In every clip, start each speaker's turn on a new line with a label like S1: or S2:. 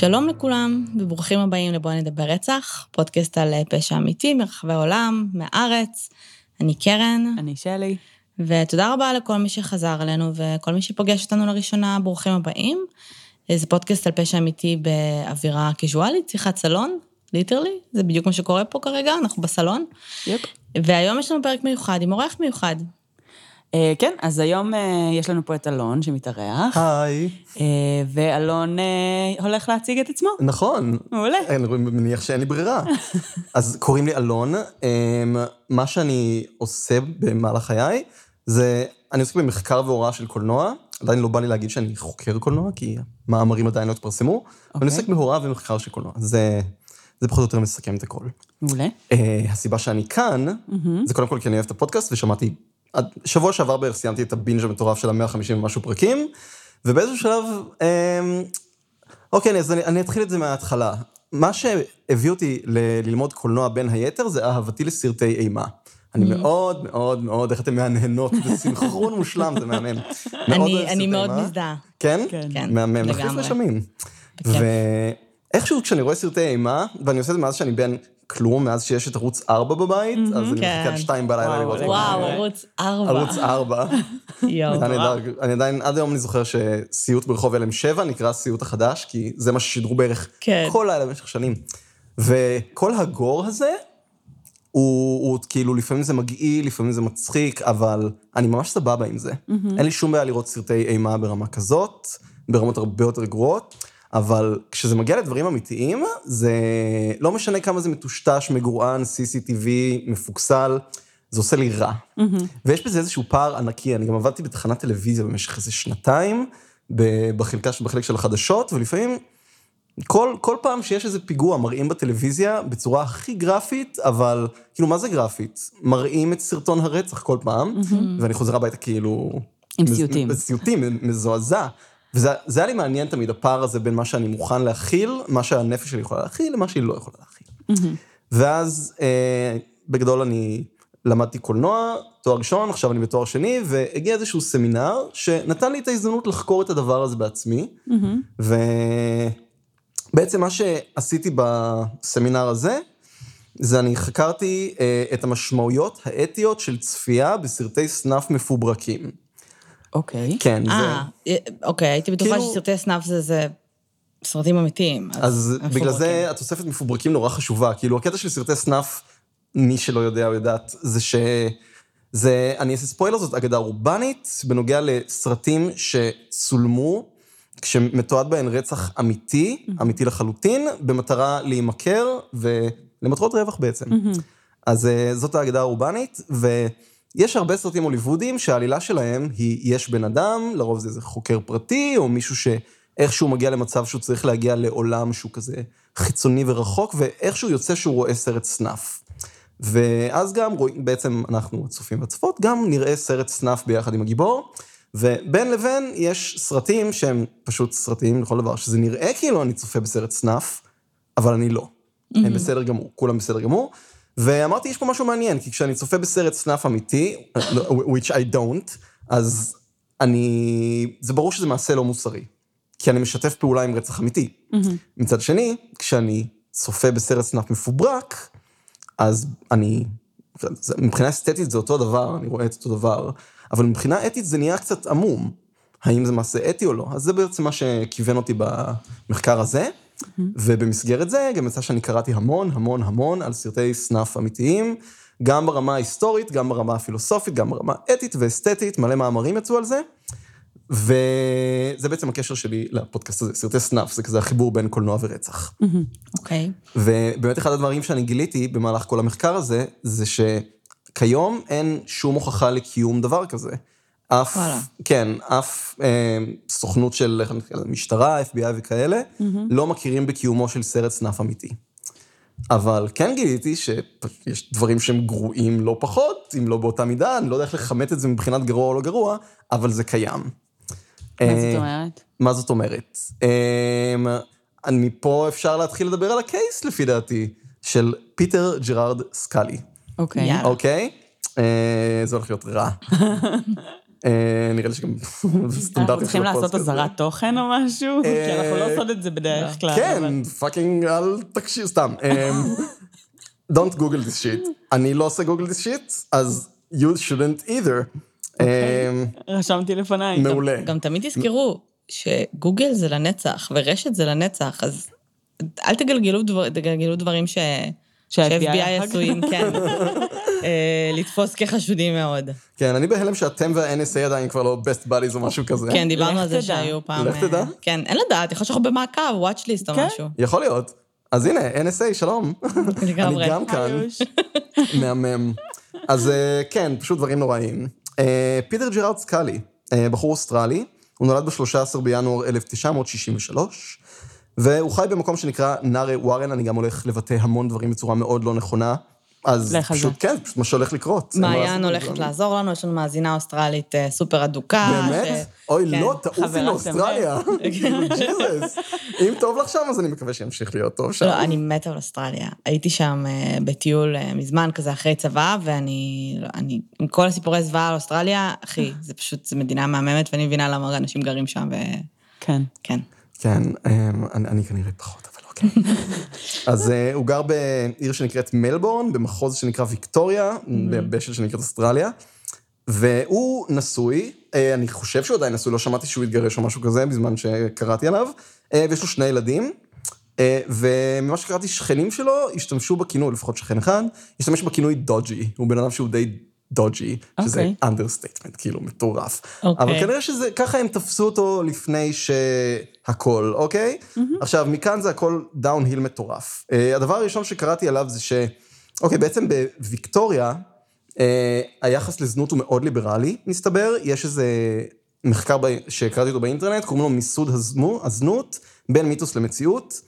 S1: שלום לכולם, וברוכים הבאים לבואו נדבר רצח, פודקאסט על אה, פשע אמיתי מרחבי העולם, מהארץ. אני קרן.
S2: אני שלי.
S1: ותודה רבה לכל מי שחזר אלינו וכל מי שפוגש אותנו לראשונה, ברוכים הבאים. אה, זה פודקאסט על פשע אמיתי באווירה קז'ואלית, שיחת סלון, literally, זה בדיוק מה שקורה פה כרגע, אנחנו בסלון.
S2: yep.
S1: והיום יש לנו פרק מיוחד עם אורח מיוחד.
S2: אה, כן, אז היום אה, יש לנו פה את אלון שמתארח,
S3: היי.
S2: אה, ואלון הולך להציג את עצמו.
S3: נכון.
S2: מעולה.
S3: אני מניח שאין לי ברירה. אז קוראים לי אלון, מה שאני עושה במהלך חיי, זה, אני עוסק במחקר והוראה של קולנוע, עדיין לא בא לי להגיד שאני חוקר קולנוע, כי מאמרים עדיין לא התפרסמו, אבל אני עוסק בהוראה ומחקר של קולנוע. זה, זה פחות או יותר מסכם את הכל.
S2: מעולה.
S3: אה, הסיבה שאני כאן, זה קודם כל כי אני אוהב את הפודקאסט, ושמעתי, שבוע שעבר בערך סיימתי את הבינג' המטורף של ה-150 ומשהו פרקים, ובאיזשהו שלב, אמ, אוקיי, אז אני, אני אתחיל את זה מההתחלה. מה שהביא אותי ל- ללמוד קולנוע בין היתר, זה אהבתי לסרטי אימה. אני מאוד מאוד מאוד, איך אתם מהנהנות, זה סינכרון מושלם, זה מהמם.
S1: אני, מאוד. מזדהה.
S3: כן?
S2: כן.
S1: כן,
S3: מהמם,
S1: לגמרי.
S3: רשמים.
S1: בכיף.
S3: ואיכשהו כשאני רואה סרטי אימה, ואני עושה את זה מאז שאני בן כלום, מאז שיש את ערוץ 4 בבית, אז אני
S1: כן.
S3: מחכה עד 2 בלילה
S2: וואו,
S3: לראות.
S1: וואו. ערוץ ארבע.
S3: ערוץ 4.
S1: יואו.
S3: אני עדיין, עד היום אני זוכר שסיוט ברחוב הלם 7 נקרא הסיוט החדש, כי זה מה ששידרו בערך
S1: כן.
S3: כל לילה במשך שנים. וכל הגור הזה, הוא, הוא כאילו, לפעמים זה מגעיל, לפעמים זה מצחיק, אבל אני ממש סבבה עם זה. אין לי שום בעיה לראות סרטי אימה ברמה כזאת, ברמות הרבה יותר גרועות, אבל כשזה מגיע לדברים אמיתיים, זה לא משנה כמה זה מטושטש, מגורען, CCTV, מפוקסל, זה עושה לי רע. ויש בזה איזשהו פער ענקי, אני גם עבדתי בתחנת טלוויזיה במשך איזה שנתיים, בחלקה, בחלק של החדשות, ולפעמים כל, כל פעם שיש איזה פיגוע מראים בטלוויזיה בצורה הכי גרפית, אבל כאילו, מה זה גרפית? מראים את סרטון הרצח כל פעם, ואני חוזר הביתה כאילו...
S2: עם סיוטים.
S3: בסיוטים, מזועזע. וזה זה היה לי מעניין תמיד, הפער הזה בין מה שאני מוכן להכיל, מה שהנפש שלי יכולה להכיל, למה שהיא לא יכולה להכיל. ואז אה, בגדול אני למדתי קולנוע, תואר ראשון, עכשיו אני בתואר שני, והגיע איזשהו סמינר שנתן לי את ההזדמנות לחקור את הדבר הזה בעצמי. ובעצם מה שעשיתי בסמינר הזה, זה אני חקרתי אה, את המשמעויות האתיות של צפייה בסרטי סנאף מפוברקים.
S2: אוקיי.
S3: כן, זה...
S1: אה, אוקיי, הייתי בטוחה
S3: כאילו-
S1: שסרטי סנאף זה- זה סרטים אמיתיים.
S3: אז בגלל
S1: מפוברקים.
S3: זה התוספת מפוברקים נורא חשובה. כאילו, הקטע של סרטי סנאף, מי שלא יודע או יודעת, זה ש... זה, אני אעשה ספוילר, זאת אגדה אורבנית, בנוגע לסרטים שצולמו, כשמתועד בהן רצח אמיתי, אמיתי לחלוטין, במטרה להימכר ולמטרות רווח בעצם. אז אה, זאת האגדה האורבנית, ויש הרבה סרטים הוליוודיים שהעלילה שלהם היא, יש בן אדם, לרוב זה איזה חוקר פרטי, או מישהו שאיכשהו מגיע למצב שהוא צריך להגיע לעולם שהוא כזה חיצוני ורחוק, ואיכשהו יוצא שהוא רואה סרט סנאף. ואז גם רואים, בעצם אנחנו הצופים והצופות, גם נראה סרט סנאף ביחד עם הגיבור, ובין לבין יש סרטים שהם פשוט סרטים לכל דבר, שזה נראה כאילו אני צופה בסרט סנאף, אבל אני לא. הם בסדר גמור, כולם בסדר גמור. ואמרתי, יש פה משהו מעניין, כי כשאני צופה בסרט סנאף אמיתי, which I don't, אז אני... זה ברור שזה מעשה לא מוסרי. כי אני משתף פעולה עם רצח אמיתי. מצד שני, כשאני צופה בסרט סנאפ מפוברק, אז אני... זה- מבחינה אסתטית זה אותו דבר, אני רואה את אותו דבר, אבל מבחינה אתית זה נהיה קצת עמום. האם זה מעשה אתי או לא? אז זה בעצם מה שכיוון אותי במחקר הזה, ובמסגרת זה גם יצא שאני קראתי המון המון המון על סרטי סנאף אמיתיים, גם ברמה ההיסטורית, גם ברמה הפילוסופית, גם ברמה אתית ואסתטית, מלא מאמרים יצאו על זה. וזה בעצם הקשר שלי לפודקאסט הזה, סרטי סנאף, זה כזה החיבור בין קולנוע ורצח.
S1: אוקיי.
S3: ובאמת אחד הדברים שאני גיליתי במהלך כל המחקר הזה, זה שכיום אין שום הוכחה לקיום דבר כזה. אף,
S1: וואלה.
S3: כן, אף אה, סוכנות של משטרה, FBI וכאלה, לא מכירים בקיומו של סרט סנאף אמיתי. אבל כן גיליתי שיש דברים שהם גרועים לא פחות, אם לא באותה מידה, אני לא יודע איך לכמת את זה מבחינת גרוע או לא גרוע, אבל זה קיים.
S2: מה
S3: אה,
S2: זאת אומרת?
S3: מה זאת אומרת? אמ, אני מפה אפשר להתחיל לדבר על ה case, לפי דעתי, של פיטר ג'רארד סקאלי,
S2: אוקיי.
S3: אוקיי? אה, זה הולך להיות רע. אה, נראה לי שגם
S2: אנחנו
S3: סטנדרטים
S2: צריכים
S3: של
S2: לעשות
S3: הפודקאסט הזה.
S2: אזהרת תוכן או משהו?
S3: אה,
S2: כי אנחנו לא עושות את זה בדרך כלל.
S3: כן, פאקינג אל תקשיב, סתם. אמ, Don't Google this shit. אני לא עושה Google this shit, אז you shouldn't either. אמ,
S2: רשמתי לפניי.
S3: מעולה.
S1: גם תמיד תזכרו שגוגל זה לנצח, ורשת זה לנצח, אז אל תגלגלו, דבר, תגלגלו דברים ש...
S2: שה-FBI.
S1: עשויים, כן, אה, לתפוס כחשודים מאוד.
S3: כן, אני בהלם שאתם וה-NSA עדיין כבר לא best buddies או משהו כזה.
S1: כן, דיברנו על זה. שהיו פעם...
S3: לך
S1: אה,
S3: תדע.
S1: כן, אין לדעת, יכול להיות שאנחנו במעקב, watch list או
S2: כן.
S1: משהו.
S3: יכול להיות. אז הנה, NSA, שלום.
S1: לגמרי.
S3: אני גם כאן. מהמם. אז אה, כן, פשוט דברים נוראים. אה, פיטר ג'רארד סקאלי, אה, בחור אוסטרלי, הוא נולד ב-13 בינואר 1963, והוא חי במקום שנקרא נארה ווארן, אני גם הולך לבטא המון דברים בצורה מאוד לא נכונה. אז פשוט. כן, פשוט מה שהולך לקרות.
S1: מעיין הולכת לעזור לנו, יש לנו מאזינה אוסטרלית אה, סופר אדוקה.
S3: באמת?
S1: ש-
S3: אוי,
S1: כן.
S3: לא, תעופי לאוסטרליה. ג'יזוס. אם טוב לך שם, אז אני מקווה שימשיך להיות טוב שם.
S1: לא, אני מתה על אוסטרליה. הייתי שם אה, בטיול אה, מזמן, כזה אחרי צבא, ואני, לא, אני, עם כל הסיפורי זוועה על אוסטרליה, אחי, זה פשוט, זו מדינה מהממת, ואני מבינה למה אנשים גרים שם, וכן.
S2: כן.
S3: כן, אמ, אני, אני כנראה פחות. אז אה, הוא גר בעיר שנקראת מלבורן, במחוז שנקרא ויקטוריה, ביבשת שנקראת אוסטרליה, והוא נשוי, אה, אני חושב שהוא עדיין נשוי, לא שמעתי שהוא התגרש או משהו כזה בזמן שקראתי עליו, אה, ויש לו שני ילדים. וממה שקראתי, שכנים שלו השתמשו בכינוי, לפחות שכן אחד, השתמש בכינוי dodgy. הוא בן אדם שהוא די dodgy, שזה
S2: אוקיי.
S3: understatement, כאילו, מטורף.
S1: אוקיי.
S3: אבל כנראה שזה, ככה הם תפסו אותו לפני שהכל, אוקיי? עכשיו, מכאן זה הכל downhill מטורף. אה, הדבר הראשון שקראתי עליו זה ש... אוקיי, בעצם בוויקטוריה, אה, היחס לזנות הוא מאוד ליברלי, מסתבר. יש איזה מחקר ב... שקראתי אותו באינטרנט, קוראים לו מיסוד הזמו, הזנות בין מיתוס למציאות,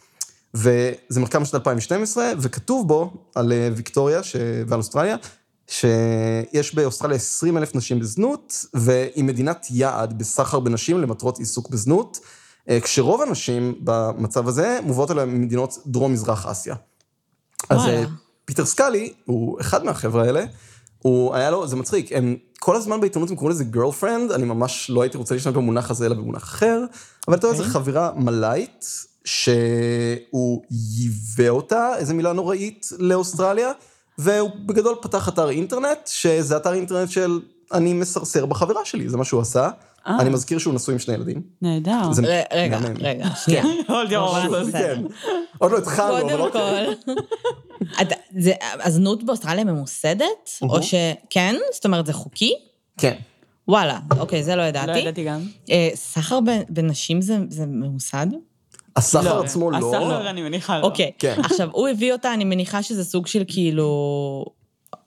S3: וזה מחקר משנת 2012, וכתוב בו על אה, ויקטוריה ש... ועל אוסטרליה, שיש באוסטרליה 20 אלף נשים בזנות, והיא מדינת יעד בסחר בנשים למטרות עיסוק בזנות, אה, כשרוב הנשים במצב הזה מובאות אליהן ממדינות דרום-מזרח אסיה. אז
S1: וואלה.
S3: אה, פיטר סקאלי, הוא אחד מהחבר'ה האלה, הוא היה לו, זה מצחיק, הם כל הזמן בעיתונות הם קוראים לזה girlfriend, אני ממש לא הייתי רוצה להשתמש במונח הזה, אלא במונח אחר, אבל אתה יודע, זו חברה מלאית, שהוא ייבא אותה, איזה מילה נוראית, לאוסטרליה, והוא בגדול פתח אתר אינטרנט, שזה אתר אינטרנט של אני מסרסר בחברה שלי, זה מה שהוא עשה.
S2: אה.
S3: אני מזכיר שהוא נשוי עם שני ילדים.
S2: נהדר.
S1: רגע. רגע, שנייה.
S2: עוד.
S1: אבל בסדר.
S3: כן. עוד לא התחלנו, אבל
S1: קודם
S3: אוקיי.
S1: הזנות באוסטרליה ממוסדת? או שכן? זאת אומרת, זה חוקי?
S3: כן.
S1: וואלה, אוקיי, זה לא
S2: לא
S1: ידעתי.
S2: ידעתי גם.
S1: אה, סחר בנשים זה זה ממוסד?
S3: הסחר עצמו לא.
S2: הסחר, אני מניחה לא.
S1: אוקיי.
S3: כן.
S1: עכשיו, הוא הביא אותה, אני מניחה שזה סוג של כאילו...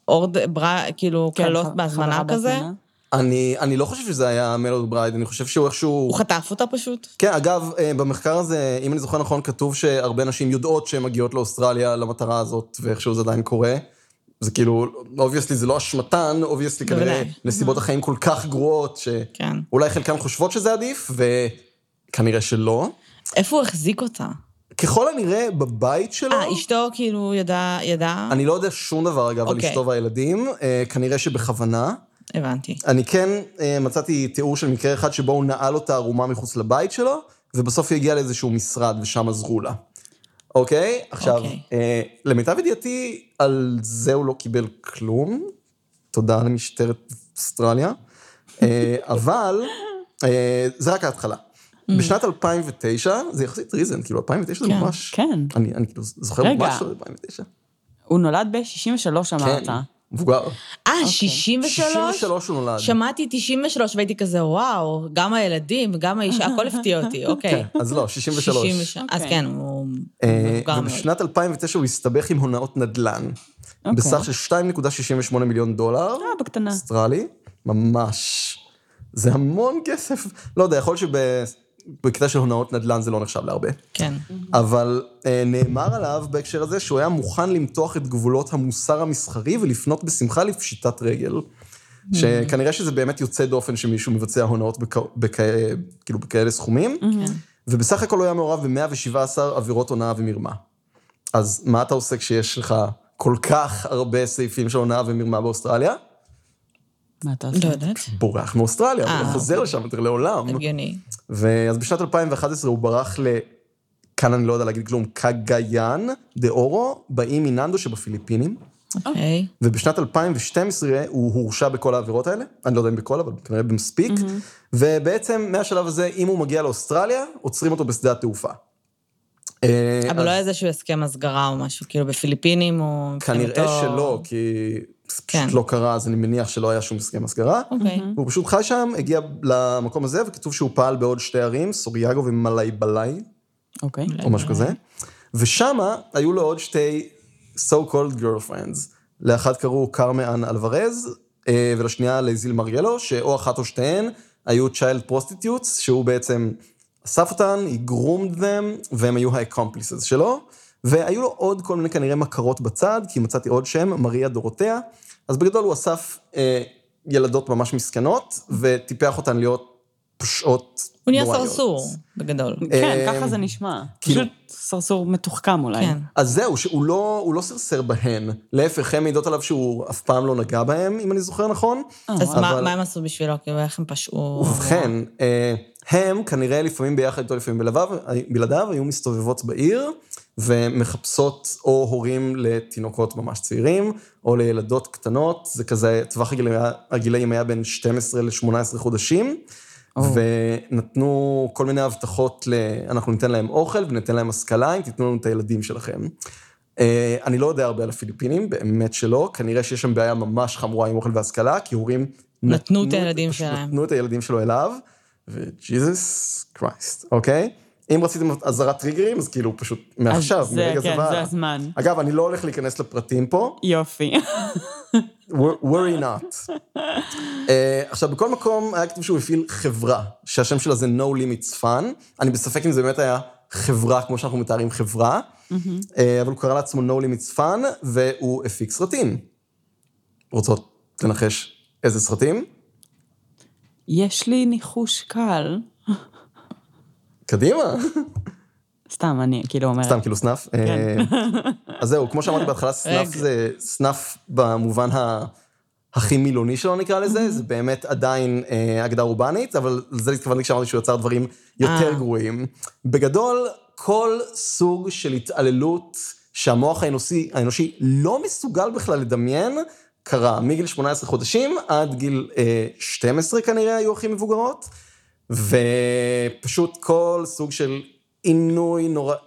S1: אורד, ברה, כאילו,
S2: כן,
S1: קלות
S2: ח-
S1: בהזמנה כזה?
S2: בהזמנה.
S3: אני, אני לא חושב שזה היה מלוד ברייד, אני חושב שהוא איכשהו...
S1: הוא חטף אותה פשוט?
S3: כן, אגב, אה, במחקר הזה, אם אני זוכר נכון, כתוב שהרבה נשים יודעות שהן מגיעות לאוסטרליה למטרה הזאת, ואיכשהו זה עדיין קורה. זה כאילו, אובייסלי זה לא אשמתן, אובייסלי כנראה. נסיבות החיים כל כך גרועות,
S1: כן.
S3: שאולי חלקן חושבות שזה עדיף, וכנראה שלא.
S1: איפה הוא החזיק אותה?
S3: ככל הנראה, בבית שלו,
S1: אה, אשתו כאילו ידעה, ידעה?
S3: אני לא יודע שום דבר, אגב, על
S1: אוקיי.
S3: אשתו והילדים, אה, כנראה שבכוונה.
S1: הבנתי.
S3: אני כן אה, מצאתי תיאור של מקרה אחד שבו הוא נעל אותה ערומה מחוץ לבית שלו, ובסוף היא הגיעה לאיזשהו משרד ושם עזרו לה. אוקיי? עכשיו,
S1: אוקיי.
S3: אה, למיטב ידיעתי, על זה הוא לא קיבל כלום. תודה למשטרת אוסטרליה. אה, אבל, אה, זה רק ההתחלה. בשנת 2009, זה יחסית ריזן, כאילו 2009 זה
S1: כן.
S3: ממש...
S2: כן.
S3: אני, אני כאילו זוכר
S2: רגע.
S3: ממש 2009.
S2: הוא נולד ב-63 אמרת.
S3: כן, מבוגר.
S1: אה, 63?
S3: 63 הוא נולד.
S1: שמעתי 93 והייתי כזה, וואו, גם הילדים, גם האישה, הכל הפתיע אותי, אוקיי.
S3: כן, אז לא, 63.
S1: 63. אז
S2: אוקיי.
S1: כן, הוא
S3: אה,
S1: מבוגר מאוד.
S3: ובשנת 2009 הוא הסתבך עם הונאות נדל"ן.
S2: אוקיי.
S3: בסך של 2.68 מיליון דולר,
S2: אה, בקטנה.
S3: אוסטרלי, ממש. זה המון כסף. לא יודע, יכול להיות שבקטע של הונאות נדל"ן זה לא נחשב להרבה.
S1: כן.
S3: אבל אה, נאמר עליו בהקשר הזה שהוא היה מוכן למתוח את גבולות המוסר המסחרי ולפנות בשמחה לפשיטת רגל. שכנראה שזה באמת יוצא דופן שמישהו מבצע הונאות בכ... בכ... כאילו בכאלה סכומים. ובסך הכל הוא היה מעורב ב-117 עבירות הונאה ומרמה. אז מה אתה עושה כשיש לך כל כך הרבה סעיפים של הונאה ומרמה באוסטרליה?
S2: מה אתה עושה?
S1: לא יודעת.
S3: בורח מאוסטרליה,
S1: אה,
S3: ולא חוזר לשם יותר לעולם.
S1: הגיוני.
S3: ואז בשנת 2011 הוא ברח ל... כאן אני לא יודע להגיד כלום, קגאיאן דה אורו, באי מיננדו שבפיליפינים.
S1: אוקיי.
S3: ובשנת 2012 הוא הורשע בכל העבירות האלה, אני לא יודע אם בכל, אבל כנראה במספיק. ובעצם מהשלב הזה, אם הוא מגיע לאוסטרליה, עוצרים אותו בשדה התעופה. אה,
S1: אבל
S3: אז
S1: לא איזשהו הסכם הסגרה או משהו, כאילו בפיליפינים או...
S3: כנראה
S1: מבחינתו-
S3: שלא, כי זה
S1: כן.
S3: פשוט לא קרה, אז אני מניח שלא היה שום הסכם הסגרה.
S1: אוקיי.
S3: והוא פשוט חי שם, הגיע למקום הזה, וכתוב שהוא פעל בעוד שתי ערים, סוריאגו ומלאי-בלאי,
S2: אוקיי.
S3: או משהו כזה. ושמה היו לו עוד שתי so called girlfriends. לאחת קראו קרמאן אלוורז, אה, ולשנייה לזיל מריאלו, שאו אחת או שתיהן היו child prostitutes, שהוא בעצם אסף אותן, he groomed them, והם היו ה-accomplices שלו. והיו לו עוד כל מיני כנראה מכרות בצד, כי מצאתי עוד שם, מריה דורותיה. אז בגדול הוא אסף אה, ילדות ממש מסכנות, וטיפח אותן להיות פושעות
S1: הוא נהיה. סרסור, בגדול.
S2: כן,
S3: אה,
S2: ככה זה נשמע.
S3: כאילו-
S2: פשוט סרסור מתוחכם אולי.
S1: כן.
S3: אז זהו, שהוא לא, הוא לא סרסר בהן. להפך, הן מעידות עליו שהוא אף פעם לא נגע בהם, אם אני זוכר נכון.
S1: אז
S3: אבל-
S1: מה מה הם עשו בשבילו? כאילו, איך הם פשעו?
S3: ובכן, אה, הם כנראה לפעמים ביחד איתו, לפעמים בלבב, בלעדיו, היו מסתובבות בעיר, ומחפשות או הורים לתינוקות ממש צעירים, או לילדות קטנות, זה כזה, טווח הגילאים, היה בין 12 ל-18 חודשים, ונתנו כל מיני הבטחות ל... אנחנו ניתן להם אוכל וניתן להם השכלה, אם תיתנו לנו את הילדים שלכם. אה, אני לא יודע הרבה על הפיליפינים, באמת שלא, כנראה שיש שם בעיה ממש חמורה עם אוכל והשכלה, כי הורים
S1: נתנו את הילדים שלהם.
S3: נתנו את הילדים שלו אליו, וג'יזוס קרייסט, אוקיי? אם רציתם אזהרת טריגרים, אז כאילו פשוט מעכשיו,
S2: זה-
S3: מרגע זה
S2: כן,
S3: והלאה.
S2: זה הזמן.
S3: אגב, אני לא הולך להיכנס לפרטים פה,
S2: יופי.
S3: wor- worry not. uh, עכשיו, בכל מקום היה כתוב שהוא הפעיל חברה, שהשם שלה זה No Limits Fun. אני בספק אם זה באמת היה חברה, כמו שאנחנו מתארים חברה, uh, אבל הוא קרא לעצמו No Limits Fun, והוא הפיק סרטים. רוצות לנחש איזה סרטים?
S2: יש לי ניחוש קל.
S3: קדימה.
S2: סתם, אני כאילו אומרת.
S3: סתם, כאילו סנאף.
S2: כן.
S3: אה, אז זהו, כמו שאמרתי בהתחלה, סנאף. זה סנאף במובן ה... הכי מילוני שלו נקרא לזה, זה באמת עדיין אה, אגדה אורבנית, אבל לזה התכוונתי כשאמרתי שהוא יצר דברים יותר
S1: אה.
S3: גרועים. בגדול, כל סוג של התעללות שהמוח האנושי, האנושי לא מסוגל בכלל לדמיין, קרה מגיל 18 חודשים עד גיל אה, 12 כנראה היו הכי מבוגרות, ופשוט כל סוג של עינוי נוראי,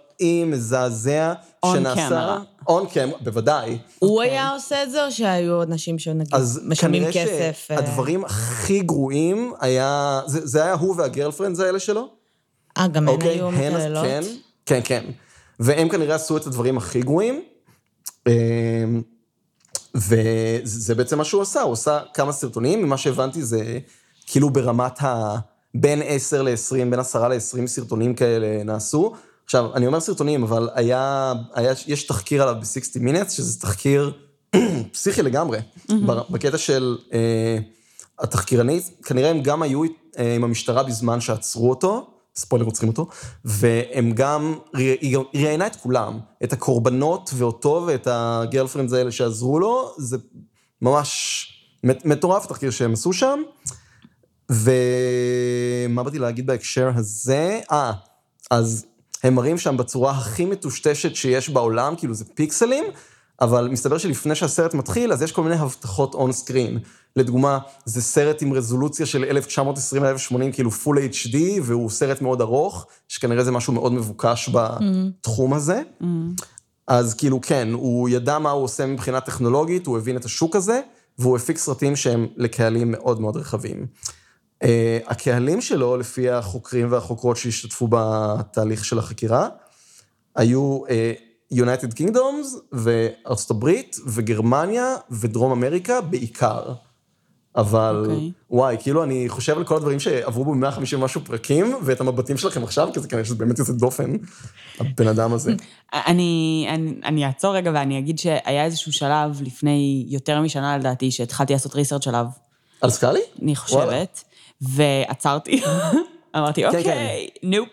S3: מזעזע,
S2: On
S3: שנעשה...
S2: camera.
S3: און קאמרה, בוודאי.
S1: הוא היה עושה את זה, או שהיו עוד אנשים שנגיד
S3: אז
S1: משלמים
S3: כנראה
S1: כסף? אה?
S3: שהדברים הכי גרועים היה, זה, זה היה הוא והגרלפרנדס האלה שלו.
S1: אה, גם הן היו
S3: הן-
S1: מתעללות?
S3: כן, כן, כן. והם כנראה עשו את הדברים הכי גרועים. אמ, וזה בעצם מה שהוא עשה, הוא עשה כמה סרטונים, ממה שהבנתי זה כאילו ברמת ה... בין 10 ל-20, בין 10 ל-20 סרטונים כאלה נעשו. עכשיו, אני אומר סרטונים, אבל היה, היה, יש תחקיר עליו ב-60 Minutes, שזה תחקיר פסיכי לגמרי, בקטע של אה, התחקירנית, כנראה הם גם היו אה, עם המשטרה בזמן שעצרו אותו, ספוילר רוצחים אותו, והם גם, היא ראיינה את כולם, את הקורבנות ואותו ואת הגרלפרנדס האלה שעזרו לו, זה ממש מט- מטורף התחקיר שהם עשו שם. ומה באתי להגיד בהקשר הזה? אה, אז הם מראים שם בצורה הכי מטושטשת שיש בעולם, כאילו זה פיקסלים, אבל מסתבר שלפני שהסרט מתחיל, אז יש כל מיני הבטחות און סקרין. לדוגמה, זה סרט עם רזולוציה של 1920 1080, כאילו פול HD, והוא סרט מאוד ארוך, שכנראה זה משהו מאוד מבוקש בתחום הזה. אז כאילו, כן, הוא ידע מה הוא עושה מבחינה טכנולוגית, הוא הבין את השוק הזה, והוא הפיק סרטים שהם לקהלים מאוד מאוד רחבים. Uh, הקהלים שלו, לפי החוקרים והחוקרות שהשתתפו בתהליך של החקירה, היו uh, United Kingdoms וארצות הברית וגרמניה ודרום אמריקה בעיקר. אבל
S2: אוקיי.
S3: וואי, כאילו אני חושב על כל הדברים שעברו ב-150 ומשהו פרקים, ואת המבטים שלכם עכשיו, כי זה כנראה שזה באמת יוצא דופן, הבן אדם הזה.
S2: אני, אני, אני אעצור רגע ואני אגיד שהיה איזשהו שלב לפני יותר משנה לדעתי, שהתחלתי לעשות ריסרצ' עליו,
S3: על סקאלי?
S2: אני חושבת, ועצרתי. אמרתי,
S3: כן,
S2: אוקיי, נופ,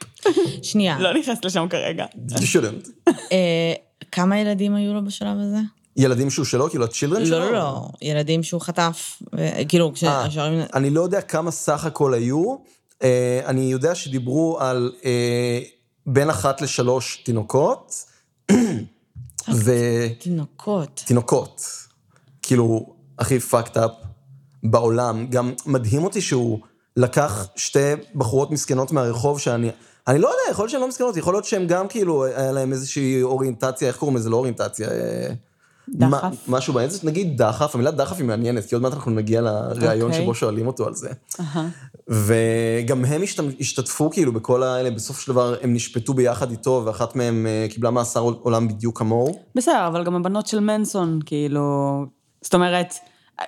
S1: שנייה,
S2: לא נכנסת לשם כרגע.
S3: You shouldn't.
S1: אה, כמה ילדים היו לו בשלב הזה?
S3: ילדים שהוא שלו, כאילו הצ'ילדרן שלו?
S1: לא, לא, לא, ילדים שהוא חטף, ו- כאילו,
S3: אה,
S1: כשהשוערים...
S3: אני לא יודע כמה סך הכל היו. אה, אני יודע שדיברו על בין אחת לשלוש תינוקות, ותינוקות,
S1: תינוקות.
S3: כאילו, הכי fucked up בעולם. גם מדהים אותי שהוא לקח שתי בחורות מסכנות מהרחוב שאני... אני לא יודע, יכול להיות שהן לא מסכנות, יכול להיות שהן גם כאילו, היה להן איזושהי אוריינטציה, איך קוראים לזה? לא אוריינטציה. אה,
S2: דחף?
S3: מה- משהו באמצע, נגיד דחף, המילה דחף היא מעניינת, כי עוד מעט אנחנו נגיע לראיון
S2: אוקיי.
S3: שבו שואלים אותו על זה.
S2: אהה.
S3: וגם הם השת- השתתפו כאילו בכל האלה, בסופו של דבר הם נשפטו ביחד איתו, ואחת מהם אה, קיבלה מאסר עולם בדיוק כמוהו.
S2: בסדר, אבל גם הבנות של מנסון, כאילו... זאת אומרת,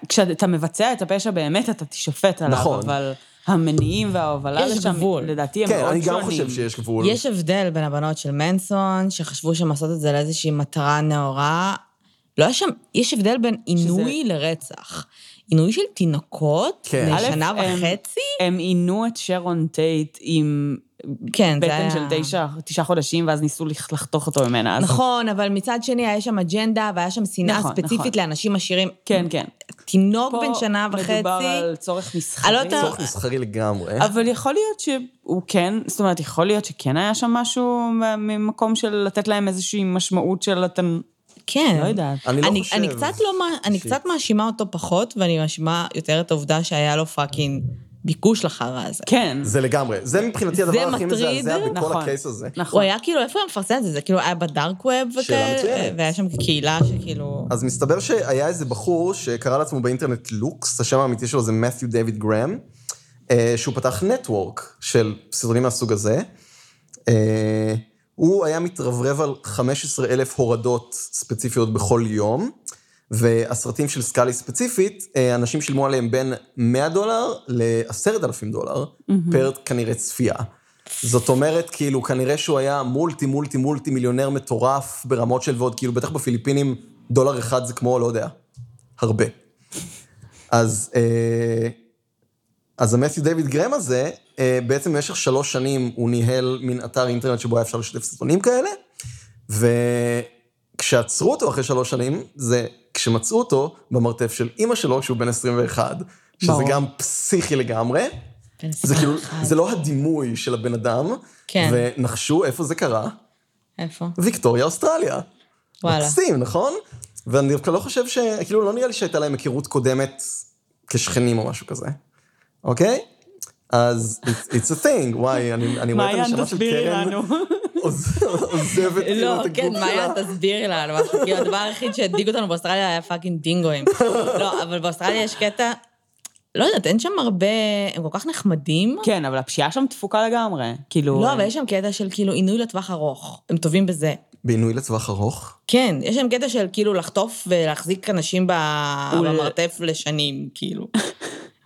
S2: כשאתה מבצע את הפשע באמת, אתה תישפט עליו,
S3: נכון.
S2: אבל המניעים וההובלה
S1: יש
S2: לשם,
S1: גבול.
S2: לדעתי הם
S3: כן,
S2: מאוד
S3: אני
S2: שונים.
S3: גם חושב שיש גבול.
S1: יש הבדל בין הבנות של מנסון, שחשבו שהם עושות את זה לאיזושהי מטרה נאורה. לא היה שם, יש הבדל בין עינוי לרצח. עינוי של תינוקות,
S3: כן.
S1: בני
S2: א',
S1: שנה
S2: הם-
S1: וחצי?
S2: הם עינו את שרון טייט עם
S1: כן, זה היה...
S2: בטן של תשע, תשעה חודשים, ואז ניסו לח- לחתוך אותו ממנה. אז-
S1: נכון, אבל מצד שני היה שם אג'נדה והיה שם שנאה
S2: נכון,
S1: ספציפית
S2: נכון.
S1: לאנשים עשירים.
S2: כן, כן.
S1: תינוק
S2: פה
S1: בן שנה וחצי.
S2: מדובר על צורך מסחרי.
S1: לא יודעת-
S3: צורך מסחרי לגמרי.
S2: אבל יכול להיות שהוא כן, זאת אומרת, יכול להיות שכן היה שם משהו ממקום של לתת להם איזושהי משמעות של אתם...
S1: כן.
S2: לא יודעת.
S3: אני לא
S1: אני,
S3: חושב.
S1: אני קצת לא, אני. קצת מאשימה אותו פחות, ואני מאשימה יותר את העובדה שהיה לו fucking ביקוש לחרא הזה.
S2: כן.
S3: זה לגמרי. זה מבחינתי
S1: זה
S3: הדבר הכי
S1: מטריד.
S3: מזעזע בכל
S2: נכון.
S3: ה case הזה.
S2: נכון.
S1: הוא היה כאילו, איפה הוא מפרסם את זה? זה כאילו היה בדארק ווב
S3: שאלה
S1: וכאלה,
S3: מצוינת.
S1: והיה שם קהילה שכאילו...
S3: אז מסתבר שהיה איזה בחור שקרא לעצמו באינטרנט לוקס, השם האמיתי שלו זה מת'יו דיוויד גרם, אה, שהוא פתח נטוורק של סרטונים מהסוג הזה. אה, הוא היה מתרברב על 15 אלף הורדות ספציפיות בכל יום, והסרטים של סקאלי ספציפית, אה, אנשים שילמו עליהם בין 100 דולר ל-10,000 דולר, פר כנראה צפייה. זאת אומרת, כאילו, כנראה שהוא היה מולטי מולטי מולטי מיליונר מטורף ברמות של ועוד, כאילו, בטח בפיליפינים דולר אחד זה כמו, לא יודע, הרבה. אז, אה, אז המת'יו דיוויד גרם הזה, אה, בעצם במשך שלוש שנים הוא ניהל מין אתר אינטרנט שבו היה אפשר לשתף סרטונים כאלה, וכשעצרו אותו אחרי שלוש שנים, זה כשמצאו אותו במרתף של אימא שלו, שהוא בן 21, שזה
S2: ברור.
S3: גם פסיכי לגמרי.
S1: בן
S3: זה כאילו,
S1: 21.
S3: זה לא הדימוי של הבן אדם,
S1: כן.
S3: ונחשו איפה זה קרה?
S1: איפה?
S3: ויקטוריה, אוסטרליה.
S1: וואלה.
S3: מקסים, נכון? ואני דווקא לא חושב ש... כאילו, לא נראה לי שהייתה להם היכרות קודמת כשכנים או משהו כזה, אוקיי? אז it's, it's a thing, וואי, אני, אני רואה את
S2: מעיין,
S3: הנשמה של
S2: תסבירי
S3: קרן
S2: לנו.
S3: עוז- עוזבת כאילו
S1: לא,
S3: את הגוף
S1: כן,
S3: שלה.
S1: מעיין, תסבירי לנו משהו. כאילו, הדבר היחיד שהדאיג אותנו באוסטרליה היה fucking דינגואים. לא, אבל באוסטרליה יש קטע... לא יודעת, אין שם הרבה... הם כל כך נחמדים.
S2: כן, אבל הפשיעה שם תפוקה לגמרי. כאילו...
S1: לא, אבל יש שם קטע של כאילו עינוי לטווח ארוך. הם טובים בזה.
S3: בעינוי לטווח ארוך?
S1: כן, יש שם קטע של כאילו לחטוף ולהחזיק אנשים במרתף לשנים, כאילו.